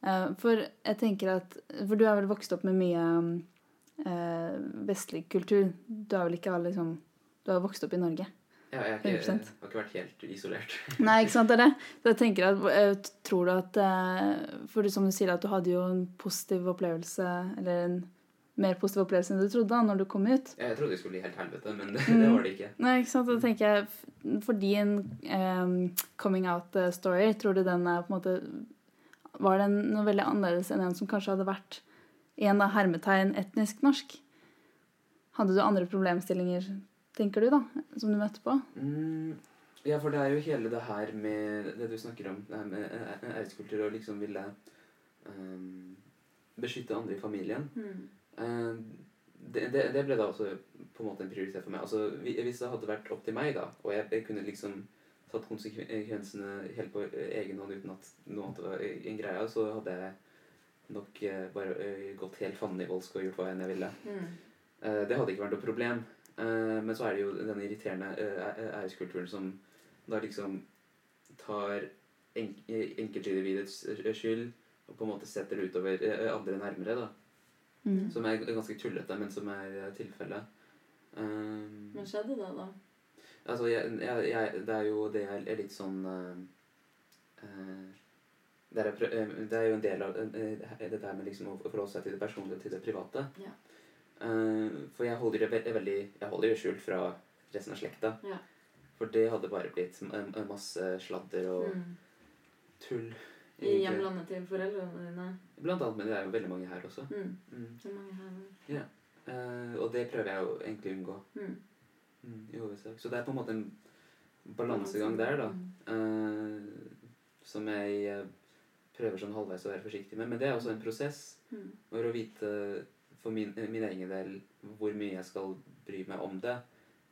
Eh, for jeg tenker at For du er vel vokst opp med mye eh, vestlig kultur. Du har vel ikke alle liksom Du har vokst opp i Norge. Ja, jeg, har ikke, jeg har ikke vært helt isolert. Nei, ikke sant, det er det. Så jeg tenker at, eh, Tror du at eh, For du- som du sier, at du hadde jo en positiv opplevelse, eller en mer positiv opplevelse enn du trodde da når du kom ut. Jeg trodde det skulle bli helt helvete, men det, Mm. det var det ikke. Nei, ikke sant? Da tenker jeg, For din eh, coming out-story, tror du den er på en måte Var den noe veldig annerledes enn en som kanskje hadde vært i da hermetegn etnisk norsk? Hadde du andre problemstillinger, tenker du, da, som du møtte på? Mm, ja, for det er jo hele det her med det du snakker om, det her med æ- æreskultur og liksom ville um, beskytte andre i familien. Mm. Eh, det, det, det ble da også på en måte en prioritet for meg. Altså, Hvis det hadde vært opp til meg, da, og jeg, jeg kunne liksom tatt konsekvensene helt på egen hånd uten at noe annet var en greie, så hadde jeg nok eh, bare eh, gått helt fannivoldsk og gjort hva enn jeg ville. Mm. Eh, det hadde ikke vært noe problem. Men så er det jo denne irriterende æreskulturen som da liksom tar en, enkeltindividets skyld og på en måte setter det utover andre nærmere. da. Mm. Som er ganske tullete, men som er tilfellet. Um, Men skjedde det, da? altså, jeg, jeg, jeg, det er jo det er er litt sånn uh, eh, det, er, eh, det er jo en del av det der med liksom å forholde seg til det personlige til det private. Ja. Eh, for jeg holder det veldig Jeg holder det skjult fra resten av slekta. Ja. For det hadde bare blitt masse sladder og Mm. tull. I hjemlandet til foreldrene dine? Blant annet, men det er jo veldig mange her også. Mm. Mm. Det er mange her Ja. Eh, og det prøver jeg jo egentlig å unngå. Mm. Mm, i hovedsak. Så det er på en måte en balansegang der, da. Eh, som jeg eh, prøver sånn halvveis å være forsiktig med. Men det er også en prosess. Mm. For å vite for min, min egen del hvor mye jeg skal bry meg om det,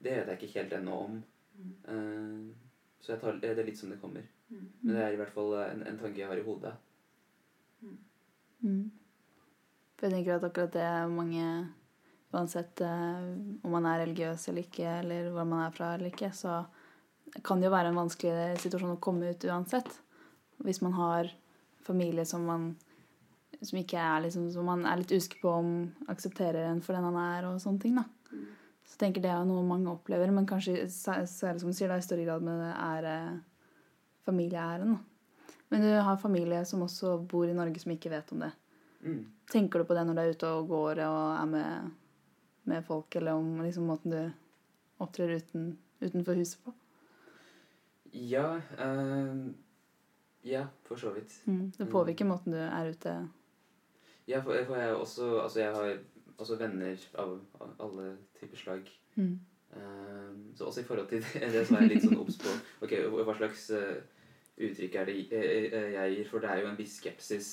det vet jeg ikke helt ennå om. Mm. Eh, så jeg tar det er litt som det kommer. Mm. Men det er i hvert fall en, en tanke jeg har i hodet. Mm. For jeg tenker at akkurat det er mange Uansett uh, om man er religiøs eller ikke, eller hvor man er fra eller ikke, så kan det jo være en vanskelig situasjon å komme ut uansett. Hvis man har familie som man som ikke er liksom, som man er litt usikker på om aksepterer en for den han er, og sånne ting. da. Så jeg tenker det er noe mange opplever, men kanskje særlig som du sier, da, i større grad med ære, familieæren. da. Men du har familie som også bor i Norge som ikke vet om det. Mm. Tenker du på det når du er ute og går og er med, med folk, eller om liksom måten du opptrer uten, utenfor huset på? Ja eh, Ja, for så vidt. Mm. Det påvirker måten du er ute Ja, for, for jeg, også, altså jeg har også venner av, av alle typer slag. mm. Eh, så også i forhold til det, det som er litt sånn obs på Ok, hva slags uh, uttrykk er det eh, jeg gir? For det er jo en viss skepsis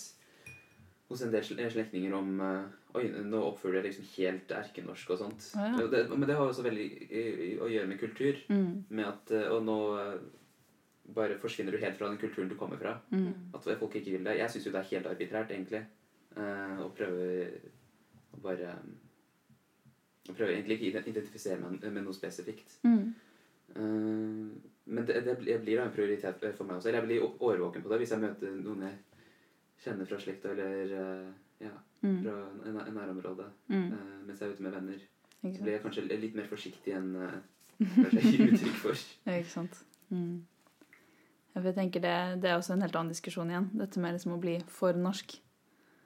hos en del sle- slektninger om uh, Oi, nå oppfører jeg liksom helt erkenorsk og sånt. Ah, ja. Det, men det har også veldig å gjøre med kultur. Mm. Med at Og nå bare forsvinner du helt fra den kulturen du kommer fra. Mm. At folk ikke vil det. Jeg syns jo det er helt arbitrært, egentlig. eh, å prøve å bare Å prøve egentlig ikke å identifisere meg med noe spesifikt. Mm. Uh, men det, det blir blir da en prioritet for meg også. Eller jeg blir årvåken på det hvis jeg møter noen jeg kjenner fra slekta eller eh, ja, Mm. fra en, en nærområde Mm. uh, mens jeg er ute med venner. Så blir jeg kanskje litt mer forsiktig enn uh, kanskje jeg gir uttrykk for. Ja, ikke sant. Mm. For Jeg tenker det, det er også en helt annen diskusjon igjen. Dette med liksom å bli for norsk.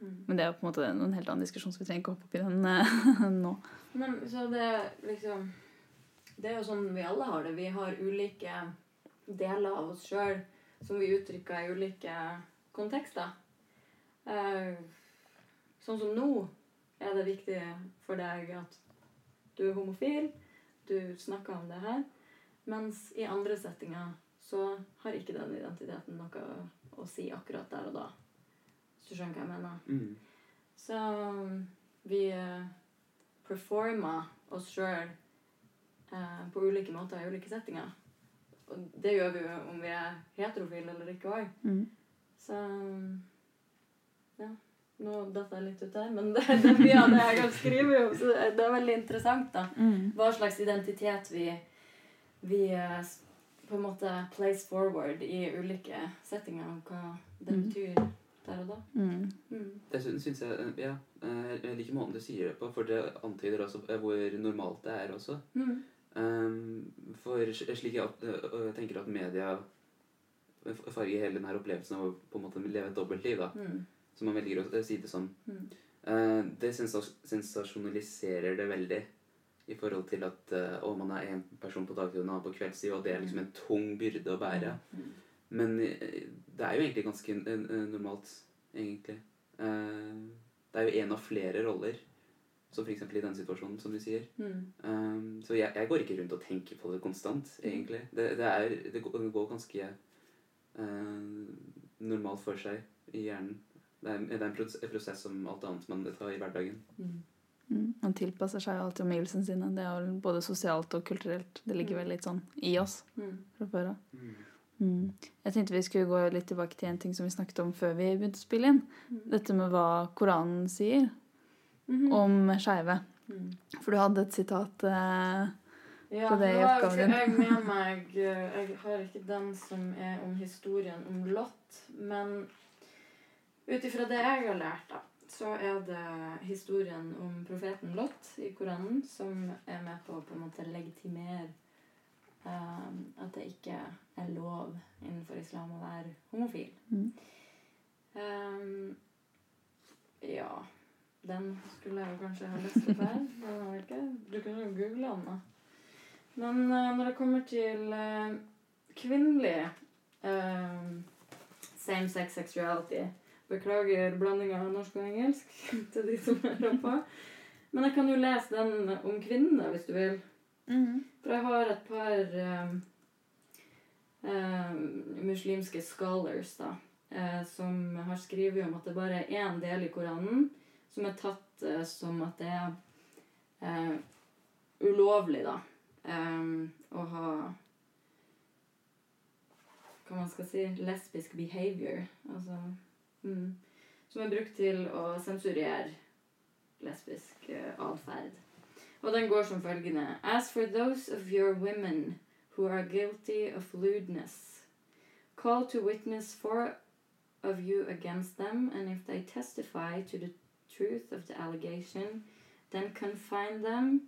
Mm. Men det er jo på en måte en helt annen diskusjon, så vi trenger ikke hoppe opp i den eh, nå. Men så det liksom Det er jo sånn vi alle har det. Vi har ulike deler av oss sjøl som vi uttrykker i ulike kontekster. Eh, sånn som nå er det viktig for deg at du er homofil, du snakker om det her. Mens i andre settinger så har ikke den identiteten noe å si akkurat der og da. Hvis du skjønner hva jeg mener. Mm. Så vi eh, performer oss sjøl eh, på ulike måter i ulike settinger. Og det gjør vi jo om vi er heterofile eller ikke òg. Mm. Så ja. Nå datt jeg litt ut der, men det, det er mye av det jeg kan skrive om. Så det det er veldig interessant, da. Mm. Hva slags identitet vi, vi eh, på en måte place forward i ulike settinger, og hva det Mm. betyr der og da. Mm. Mm. Dessuten syns jeg eh, Ja, eh, jeg liker måten du sier det på, for det antyder også eh, hvor normalt det er også. Mm. Um, for slik jeg tenker at media farger hele denne opplevelsen av å på en måte leve et dobbeltliv, da, Mm. som man velger å si det som, Mm. eh, det sensasjonaliserer det veldig. I forhold til at eh, å, man er en person på dagtid og en annen på kveldstid, og det er liksom en tung byrde å bære. Mm. Men eh, det er jo egentlig ganske normalt, egentlig. Eh, det er jo en av flere roller, som f.eks. i den situasjonen, som du sier. Mm. Um, så jeg, jeg går ikke rundt og tenker på det konstant, egentlig. Det, det, er, det går, ganske normalt for seg i hjernen. Det er, det er en en prosess som alt annet man tar i hverdagen. Mm. Mm. Man tilpasser seg alltid omgivelsene sine. Det er jo både sosialt og kulturelt. Det ligger Mm. vel litt sånn i oss Mm. fra før av. Mm. Jeg tenkte vi skulle gå litt tilbake til en ting som vi snakket om før vi begynte å spille inn. Mm. Dette med hva Koranen sier Mhm. om skeive. Mm. For du hadde et sitat eh, Ja, på det i oppgaven din. jeg med meg eh, Jeg har ikke den som er om historien om Lot, men ut ifra det jeg har lært, da, så er det historien om profeten Lot i Koranen som er med på å på en måte legitimere uh, at det ikke er lov innenfor islam å være homofil. Mm. Um, ja Den skulle jeg jo kanskje ha lest opp her. Du kunne jo google den, da. Men uh, når det kommer til uh, kvinnelig eh, same-sex sexuality Beklager blandinga av norsk og engelsk til de som hører på. Men jeg kan jo lese den om kvinnene, hvis du vil. For jeg har et par eh, eh, muslimske scholars da, uh, som har skrevet om at det bare er én del i Koranen som er tatt uh, som at det er uh, ulovlig, da, eh, å ha Hva man skal si lesbisk behavior. Altså mm, Som er brukt til å sensurere lesbisk eh, atferd. Og den går som følgende As for those of your women who are guilty of lewdness, call to witness four of you against them, and if they testify to the truth of the allegation, then confine them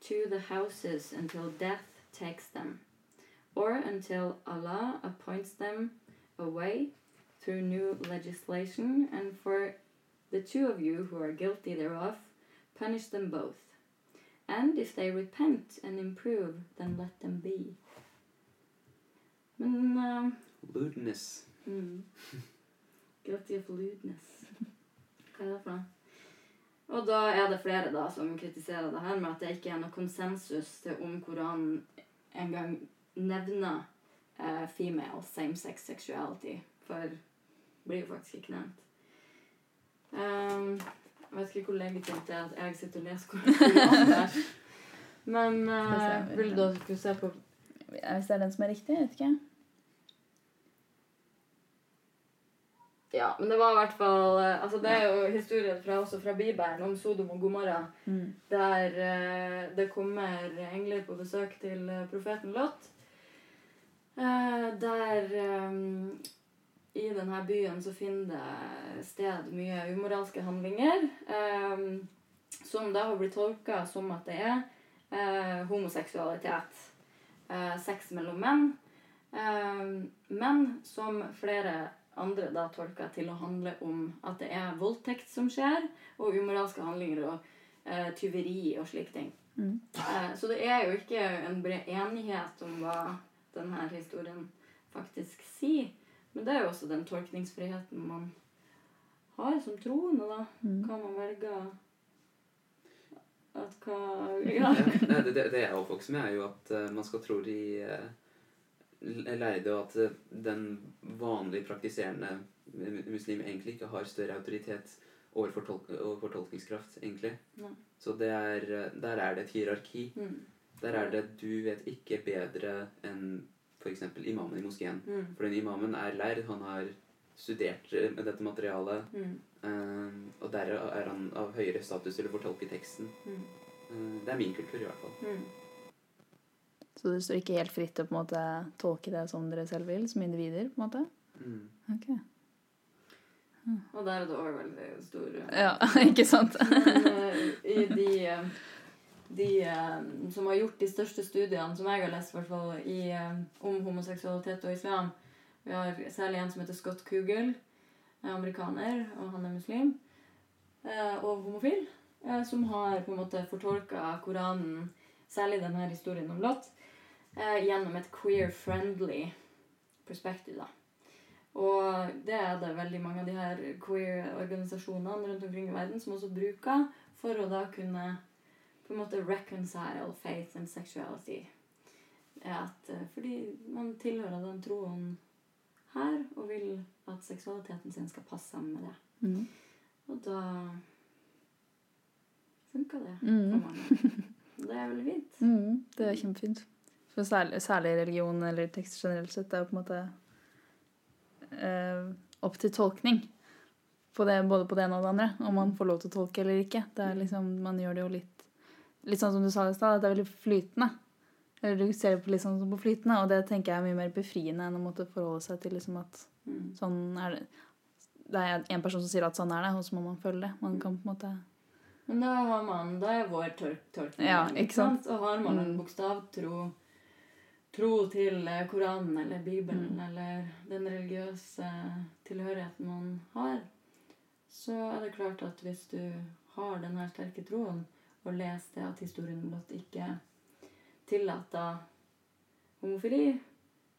to the houses until death takes them, or until Allah appoints them away through new legislation, and for the two of you who are guilty thereof, punish them both. And if they repent and improve, then let them be. Men eh, Lewdness. mm. Guilty of lewdness. Hva er det for noe? Og da er det flere da som kritiserer det her med at det ikke er noe konsensus til om Koranen engang nevner eh, female same-sex sexuality. For blir jo faktisk ikke nevnt. Um, jeg vet ikke hvor legitimt det er at jeg sitter og leser der. Men uh, vil du at vi skulle se på Hvis det er den som er riktig, jeg vet ikke. Ja, men det var i hvert fall eh, Altså, det er jo historien fra, også fra Bibelen om Sodom og Gomorra, Mm. der uh, det kommer engler på besøk til profeten Lot. Uh, der eh, i denne byen så finner det sted mye umoralske handlinger, eh, som da har blitt tolka som at det er eh, homoseksualitet. Eh, sex mellom menn. Eh, men som flere andre da tolker til å handle om at det er voldtekt som skjer, og umoralske handlinger og eh, tyveri og slike ting. Mm. Eh, så det er jo ikke en bred enighet om hva denne historien faktisk sier. Men det er jo også den tolkningsfriheten man har som troende, da. Mm. Kan man velge at hva Ja. Nei, det, det, det jeg er oppvokst med, er jo at uh, man skal tro de uh, lærde og at uh, den vanlige praktiserende muslim egentlig ikke har større autoritet overfor, fortolkningskraft. overfor tolkningskraft, egentlig. Nei. Så det er, eh, der er det et hierarki. Mm. Der er det du vet ikke bedre enn f.eks. imamen i moskeen. Mm. For den imamen er lærd, han har studert eh, med dette materialet, Mm. eh, og der er han av høyere status til å fortolke teksten. Mm. Uh, det er min kultur, i hvert fall. Mm. Så det står ikke helt fritt til å på en måte tolke det som dere selv vil, som individer? på en måte? Mm. Ok. Og der er det òg veldig stor Ja, ikke sant? Men uh, i de, eh, de eh, som har gjort de største studiene, som jeg har lest fall, i, eh, om homoseksualitet og islam Vi har særlig en som heter Scott Kugel, er amerikaner, og han er muslim. eh, Og homofil. eh, Som har på en måte fortolka Koranen, særlig denne historien om Lot, eh, gjennom et queer-friendly perspektiv. da. Og det er det veldig mange av de her queer-organisasjonene rundt omkring i verden som også bruker for å da kunne på en måte reconcile faith and sexuality. At, eh, fordi man tilhører den troen her og vil at seksualiteten sin skal passe sammen med det. Mm. Og da funker det for Mm. mange. Det er veldig fint. Mm. Det er kjempefint. For særlig, særlig religion eller tekst generelt sett det er jo på en måte eh, opp til tolkning. På det, både på det ene og det andre. Om man får lov til å tolke eller ikke. Det er liksom, man gjør det jo litt Litt sånn som du sa i stad, det er veldig flytende. Eller du ser det på litt sånn som på flytende, og det tenker jeg er mye mer befriende enn å måtte forholde seg til liksom at Mm. sånn er det. Det er en person som sier at sånn er det, og så må man følge det. Man kan på en måte Men da har man, da er vår tol tolkning. Ja, ikke sant? Og har man en Mm. bokstavtro tro til eh, Koranen eller Bibelen Mm. eller den religiøse tilhørigheten man har, så er det klart at hvis du har den her sterke troen og leste at historien blott ikke tillater homofili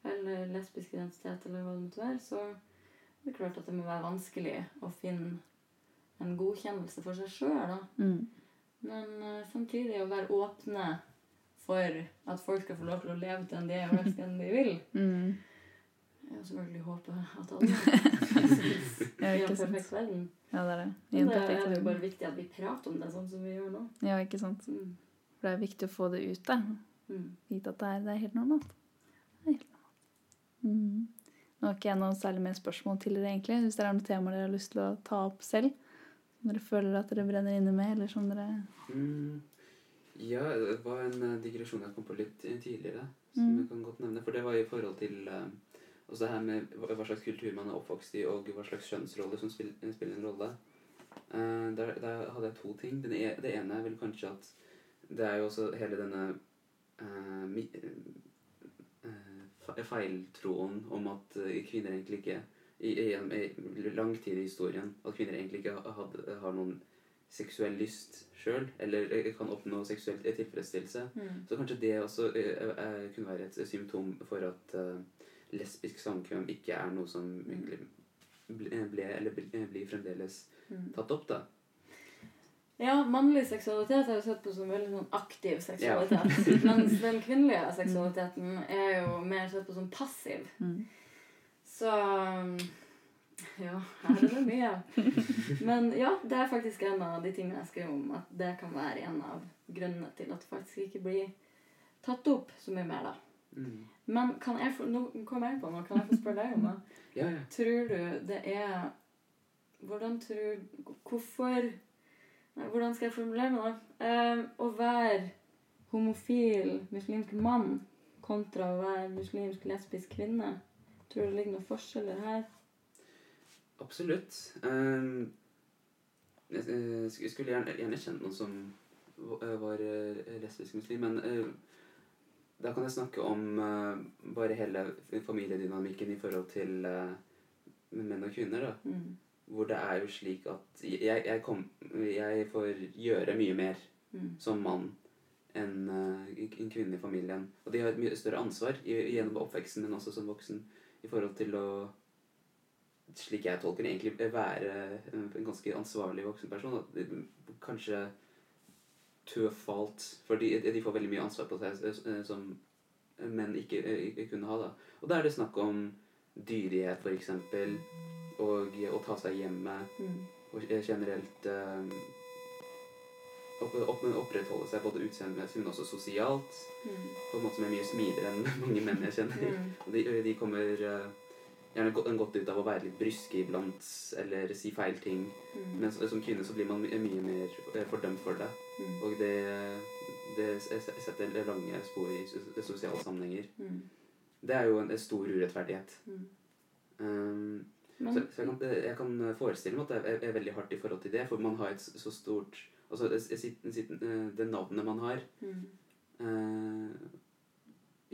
eller lesbisk identitet eller hva det måtte være, så er det klart at det må være vanskelig å finne en godkjennelse for seg sjøl, mm. Men eh, samtidig å være åpne for at folk skal få lov til å leve den de er, og den de vil. Mm. Jeg har selvfølgelig håpet at alle Ja, vi har en perfekt verden. Ja, det er det. I Men en det perfekt er det jo bare viktig at vi prater om det sånn som vi gjør nå. Ja, ikke sant. Mm. For det er viktig å få det ut, da. Mm. Vite at det er, det er helt normalt. Det er helt normalt. Mm. Nå har ikke jeg noe særlig mer spørsmål til dere, egentlig. Hvis dere har noen temaer dere har lyst til å ta opp selv, som dere føler at dere brenner inne med, eller som dere Mm. Ja, det var en eh, digresjon jeg kom på litt tidligere, som Mm. jeg kan godt nevne. For det var i forhold til eh, også det her med hva slags kultur man er oppvokst i, og hva slags kjønnsrolle som spiller, spiller en rolle. Uh, der, der hadde jeg to ting. Den e, det ene er vel kanskje at det er jo også hele denne uh, mi, uh, feiltroen om at kvinner egentlig ikke i, i, i lang tid i historien at kvinner egentlig ikke ha- hadde, har noen seksuell lyst sjøl, eller kan oppnå seksuell tilfredsstillelse. Mm. Så kanskje det også kunne være et symptom for at lesbisk samkvem ikke er noe som egentlig ble, ble eller blir fremdeles Mm. tatt opp, da. Ja, mannlig seksualitet er jo sett på som veldig sånn aktiv seksualitet. Mens den kvinnelige seksualiteten er jo mer sett på som passiv. Mm. Så Ja, her er det mye. Men ja, det er faktisk en av de tingene jeg skrev om, at det kan være en av grunnene til at det faktisk ikke blir tatt opp så mye mer, da. Mm. Men kan jeg få, nå kom jeg på noe, kan jeg få spørre deg om det? Ja, ja. Tror du det er Hvordan tror Hvorfor Nei, hvordan skal jeg formulere meg, da? Eh, å være homofil muslimsk mann kontra å være muslimsk lesbisk kvinne. Tror du det ligger noen forskjeller her? Absolutt. Um, jeg jeg skulle gjerne, gjerne kjent noen som eh, var eh, lesbisk muslim, men eh, da kan jeg snakke om uh, bare hele familiedynamikken i forhold til uh, menn og kvinner. da. Mm. Hvor det er jo slik at jeg, jeg, kom, jeg får gjøre mye mer Mm. som mann enn uh, en kvinne i familien. Og de har et mye større ansvar i, gjennom oppveksten, men også som voksen, i forhold til å slik jeg tolker det, egentlig være en ganske ansvarlig voksen person. Kanskje fault, for de, de får veldig mye ansvar på seg eh, som menn ikke, eh, ikke kunne ha. da. Og da er det snakk om dyrighet, f.eks., og å ta seg hjemme, Mm. og generelt eh, opp, opp, opprettholde seg både utseendemessig, men også sosialt, Mm. på en måte som er mye smidigere enn mange menn jeg kjenner. Mm. Og de, de kommer eh, gjerne godt, ut av å være litt bryske iblant, eller si feil ting. Mm. Men som kvinne så blir man mye mer eh, fordømt for det. Mm. Og det, det setter lange spor i sosiale sammenhenger. Mm. Det er jo en, en stor urettferdighet. Mm. Um, Men, så, så jeg, kan, jeg kan forestille meg at det er, er veldig hardt i forhold til det, for man har et så stort Altså det, eh, det navnet man har eh,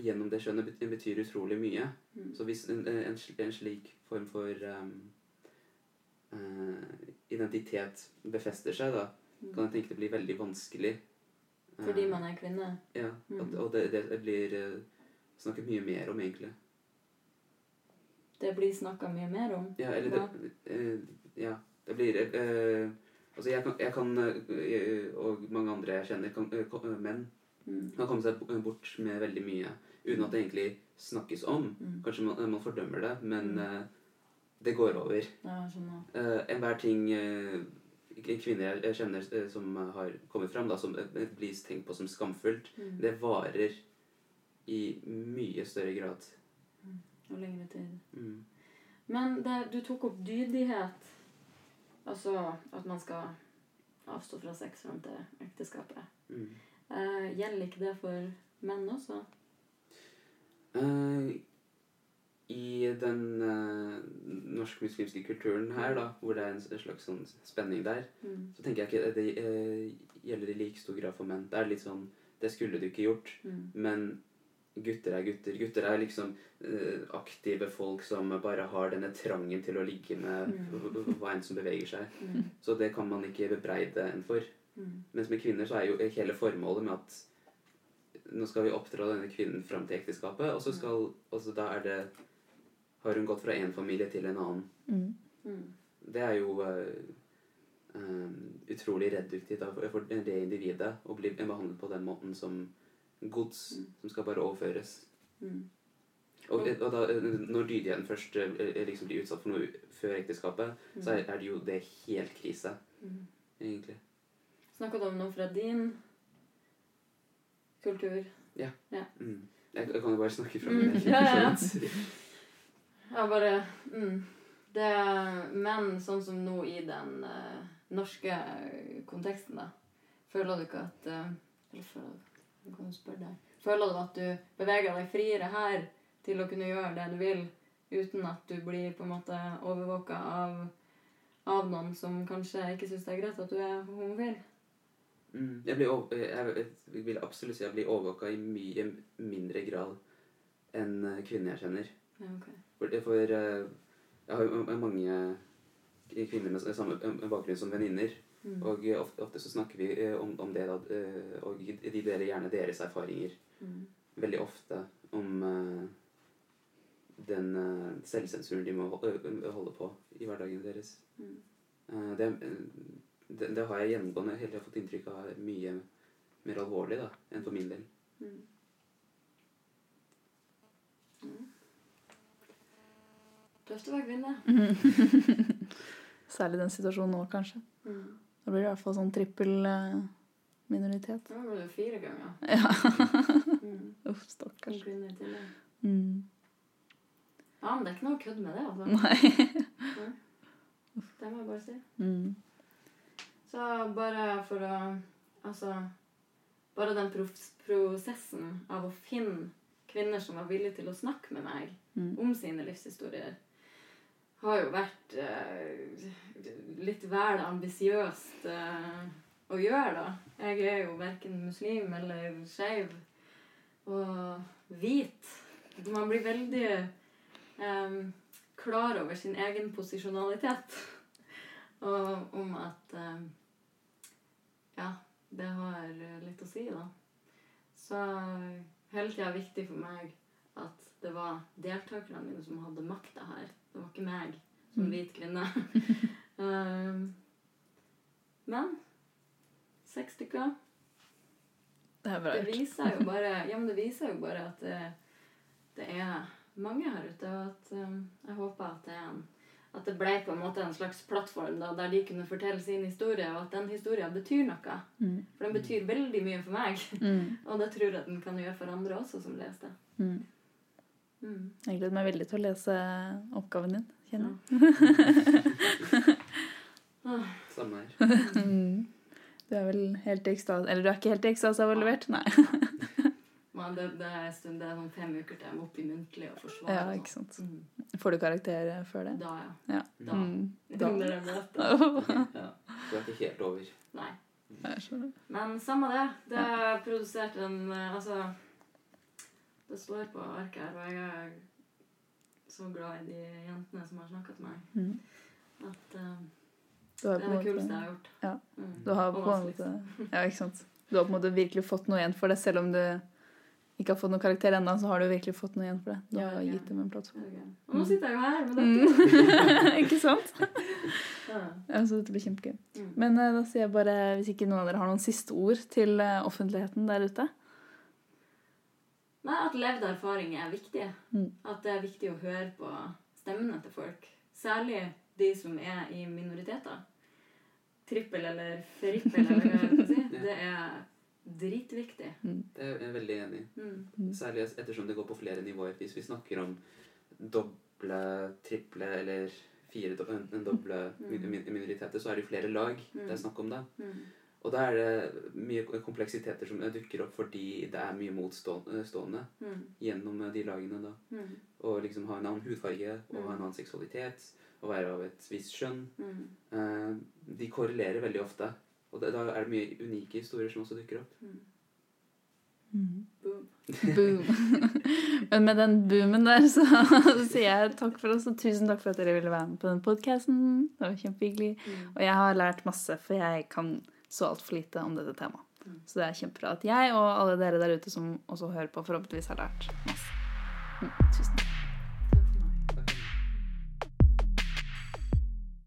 gjennom det skjønnet betyr utrolig mye. Mm. Så hvis en, en, en slik form for um, uh, identitet befester seg, da. Kan jeg tenke det blir veldig vanskelig. Eh, Fordi man er kvinne. Ja, Mm. at, og det, det blir uh, snakket mye mer om, egentlig. Det blir snakka mye mer om. Ja, eller det, eh, ja, det blir eh, Altså, jeg kan, jeg kan eh, og mange andre jeg kjenner, kan, eh, eh, menn, Mm. kan komme seg bort med veldig mye uten at det egentlig snakkes om. Mm. Kanskje man, man fordømmer det, men Mm. eh, det går over. Ja, Enhver ting kvinner jeg- kjenner eh, som har kommet fram, da, som blir tenkt på som skamfullt, Mm. det varer i mye større grad. Og lengre tid. Mm. Men det, du tok opp dydighet. Altså at man skal avstå fra sex frem til ekteskapet. Mm. Eh, gjelder ikke det for menn også? Eh, I den uh, norsk-muslimske kulturen her, da, hvor det er en slags sånn spenning der, Mm. så tenker jeg ikke det uh, gjelder i like stor grad for menn. Det er litt sånn Det skulle du ikke gjort. Mm. Men gutter er gutter. Gutter er liksom uh, aktive folk som bare har denne trangen til å ligge med Mm. hva enn som beveger seg. Mm. Så det kan man ikke bebreide en for. Mm. Mens med kvinner så er jo hele formålet med at nå skal vi oppdra denne kvinnen fram til ekteskapet, og så skal altså da er det Har hun gått fra én familie til en annen. Mm. Mm. Det er jo uh, um, utrolig reduktivt for, for det individet å bli behandlet på den måten som gods Mm. som skal bare overføres. Mm. Og, og da, eh, når dydigheten først eh, eh, liksom blir utsatt for noe før ekteskapet, så er, det jo det helt krise, Mm. egentlig. Snakka du om noe fra din kultur? Mm. Jeg, jeg kan jo bare snakke fra Mm, min ja, ja, ja. Ja, bare mm. Det menn sånn som nå i den uh, norske konteksten, da. Føler du ikke at uh, Eller føler Jeg kan spørre deg. Føler du at du beveger deg friere her til å kunne gjøre det du vil, uten at du blir på en måte overvåka av, av noen som kanskje ikke syns det er greit at du er homofil? Mm. Jeg, blir, over- jeg, jeg vil absolutt si jeg blir overvåka i mye mindre grad enn kvinner jeg kjenner. Ja, ok. For, for eh, jeg har jo mange kvinner med samme bakgrunn som venninner. Mm. Og eh, ofte, ofte så snakker vi eh, om, om det, da, og de deler gjerne deres erfaringer. Mm. Veldig ofte om den selvsensuren de må holde på i hverdagen deres. Mm. Det, det, det har jeg gjennomgående heller fått inntrykk av mye mer alvorlig da, enn for min del. Mm. Tøft å være kvinne. Særlig den situasjonen nå, kanskje. Mm. Da blir det i hvert fall sånn trippel eh, minoritet. Da blir det fire ganger. Ja. Mm. Uff, stakkars. Mm. Ja, men det er ikke noe kødd med det, altså. Nei. Det må jeg bare si. Mm. Så bare for å Altså Bare den prosessen av å finne kvinner som var villige til å snakke med meg Mm. om sine livshistorier, har jo vært eh, litt vel ambisiøst eh, å gjøre, da. Jeg er jo verken muslim eller skeiv og hvit. Man blir veldig eh, klar over sin egen posisjonalitet. Og om at eh, Ja, det har litt å si, da. Så hele tida viktig for meg at det var deltakerne mine som hadde makta her. Det var ikke meg som Mm. hvit kvinne. um, men seks stykker. Det Det viser jo bare, ja, men det viser jo bare at det, det er mange her ute, og at um, jeg håper at det, en, at det ble på en måte en slags plattform da, der de kunne fortelle sin historie, og at den historien betyr noe. Mm. For den betyr veldig mye for meg, Mm. og det tror jeg den kan gjøre for andre også som leser det. Mm. Mm. Jeg gleder meg veldig til å lese oppgaven din. Kjenner Ah, Samme her. Mm. Du er vel helt i ekstase Eller du er ikke helt i ekstase av å ha levert? Nei. Men det, det, er en stund, det er sånn fem uker til jeg må opp i muntlig og forsvare. Ja, ikke sånn. sant. Mm. Får du karakter før det? Da, ja. Ja. Da. Mm. Da. Under. Ja. Du er ikke helt over. Nei. Jeg skjønner. Men samme det. Det er produsert en eh, Altså Det står på arket her, og jeg er så glad i de jentene som har snakka til meg, Mm. at eh, det er det kuleste jeg har gjort. Ja. Mm. Du har på en måte. Ja, ikke sant. Du har på en måte virkelig fått noe igjen for det, selv om du ikke har fått noen karakter ennå, så har du virkelig fått noe igjen for det. Du Ja, har ja. gitt dem en plattform. Det er. Og nå sitter jeg jo her med dere. Mm. ikke sant? Ja. Ja, så dette blir kjempegøy. Mm. Men uh, da sier jeg bare, hvis ikke noen av dere har noen siste ord til uh, offentligheten der ute Nei, at levd erfaring er viktig. Mm. At det er viktig å høre på stemmene til folk. Særlig de som er i minoriteter. Trippel eller frippel, eller hva jeg skal si. Det er dritviktig. Det er jeg veldig enig i. Mm. Mm. Særlig ettersom det går på flere nivåer. Hvis vi snakker om doble, triple eller fire doble min- minoriteter, så er det flere lag det er snakk om. da. Og da er det mye kompleksiteter som dukker opp fordi det er mye motstående Mm. gjennom de lagene. da. Mm. Å liksom ha en annen hudfarge og Mm. ha en annen seksualitet og være av et visst skjønn. Mm. Eh, de korrelerer veldig ofte. Og da, da er det mye unike historier som også dukker opp. Mm. Mm. Boom. Boom. Men med den boomen der, så sier jeg takk for oss, og tusen takk for at dere ville være med på den podkasten. Det var kjempehyggelig. Mm. Og jeg har lært masse, for jeg kan så altfor lite om dette temaet. Så det er kjempebra at jeg og alle dere der ute som også hører på, forhåpentligvis har lært masse. Mm, tusen takk.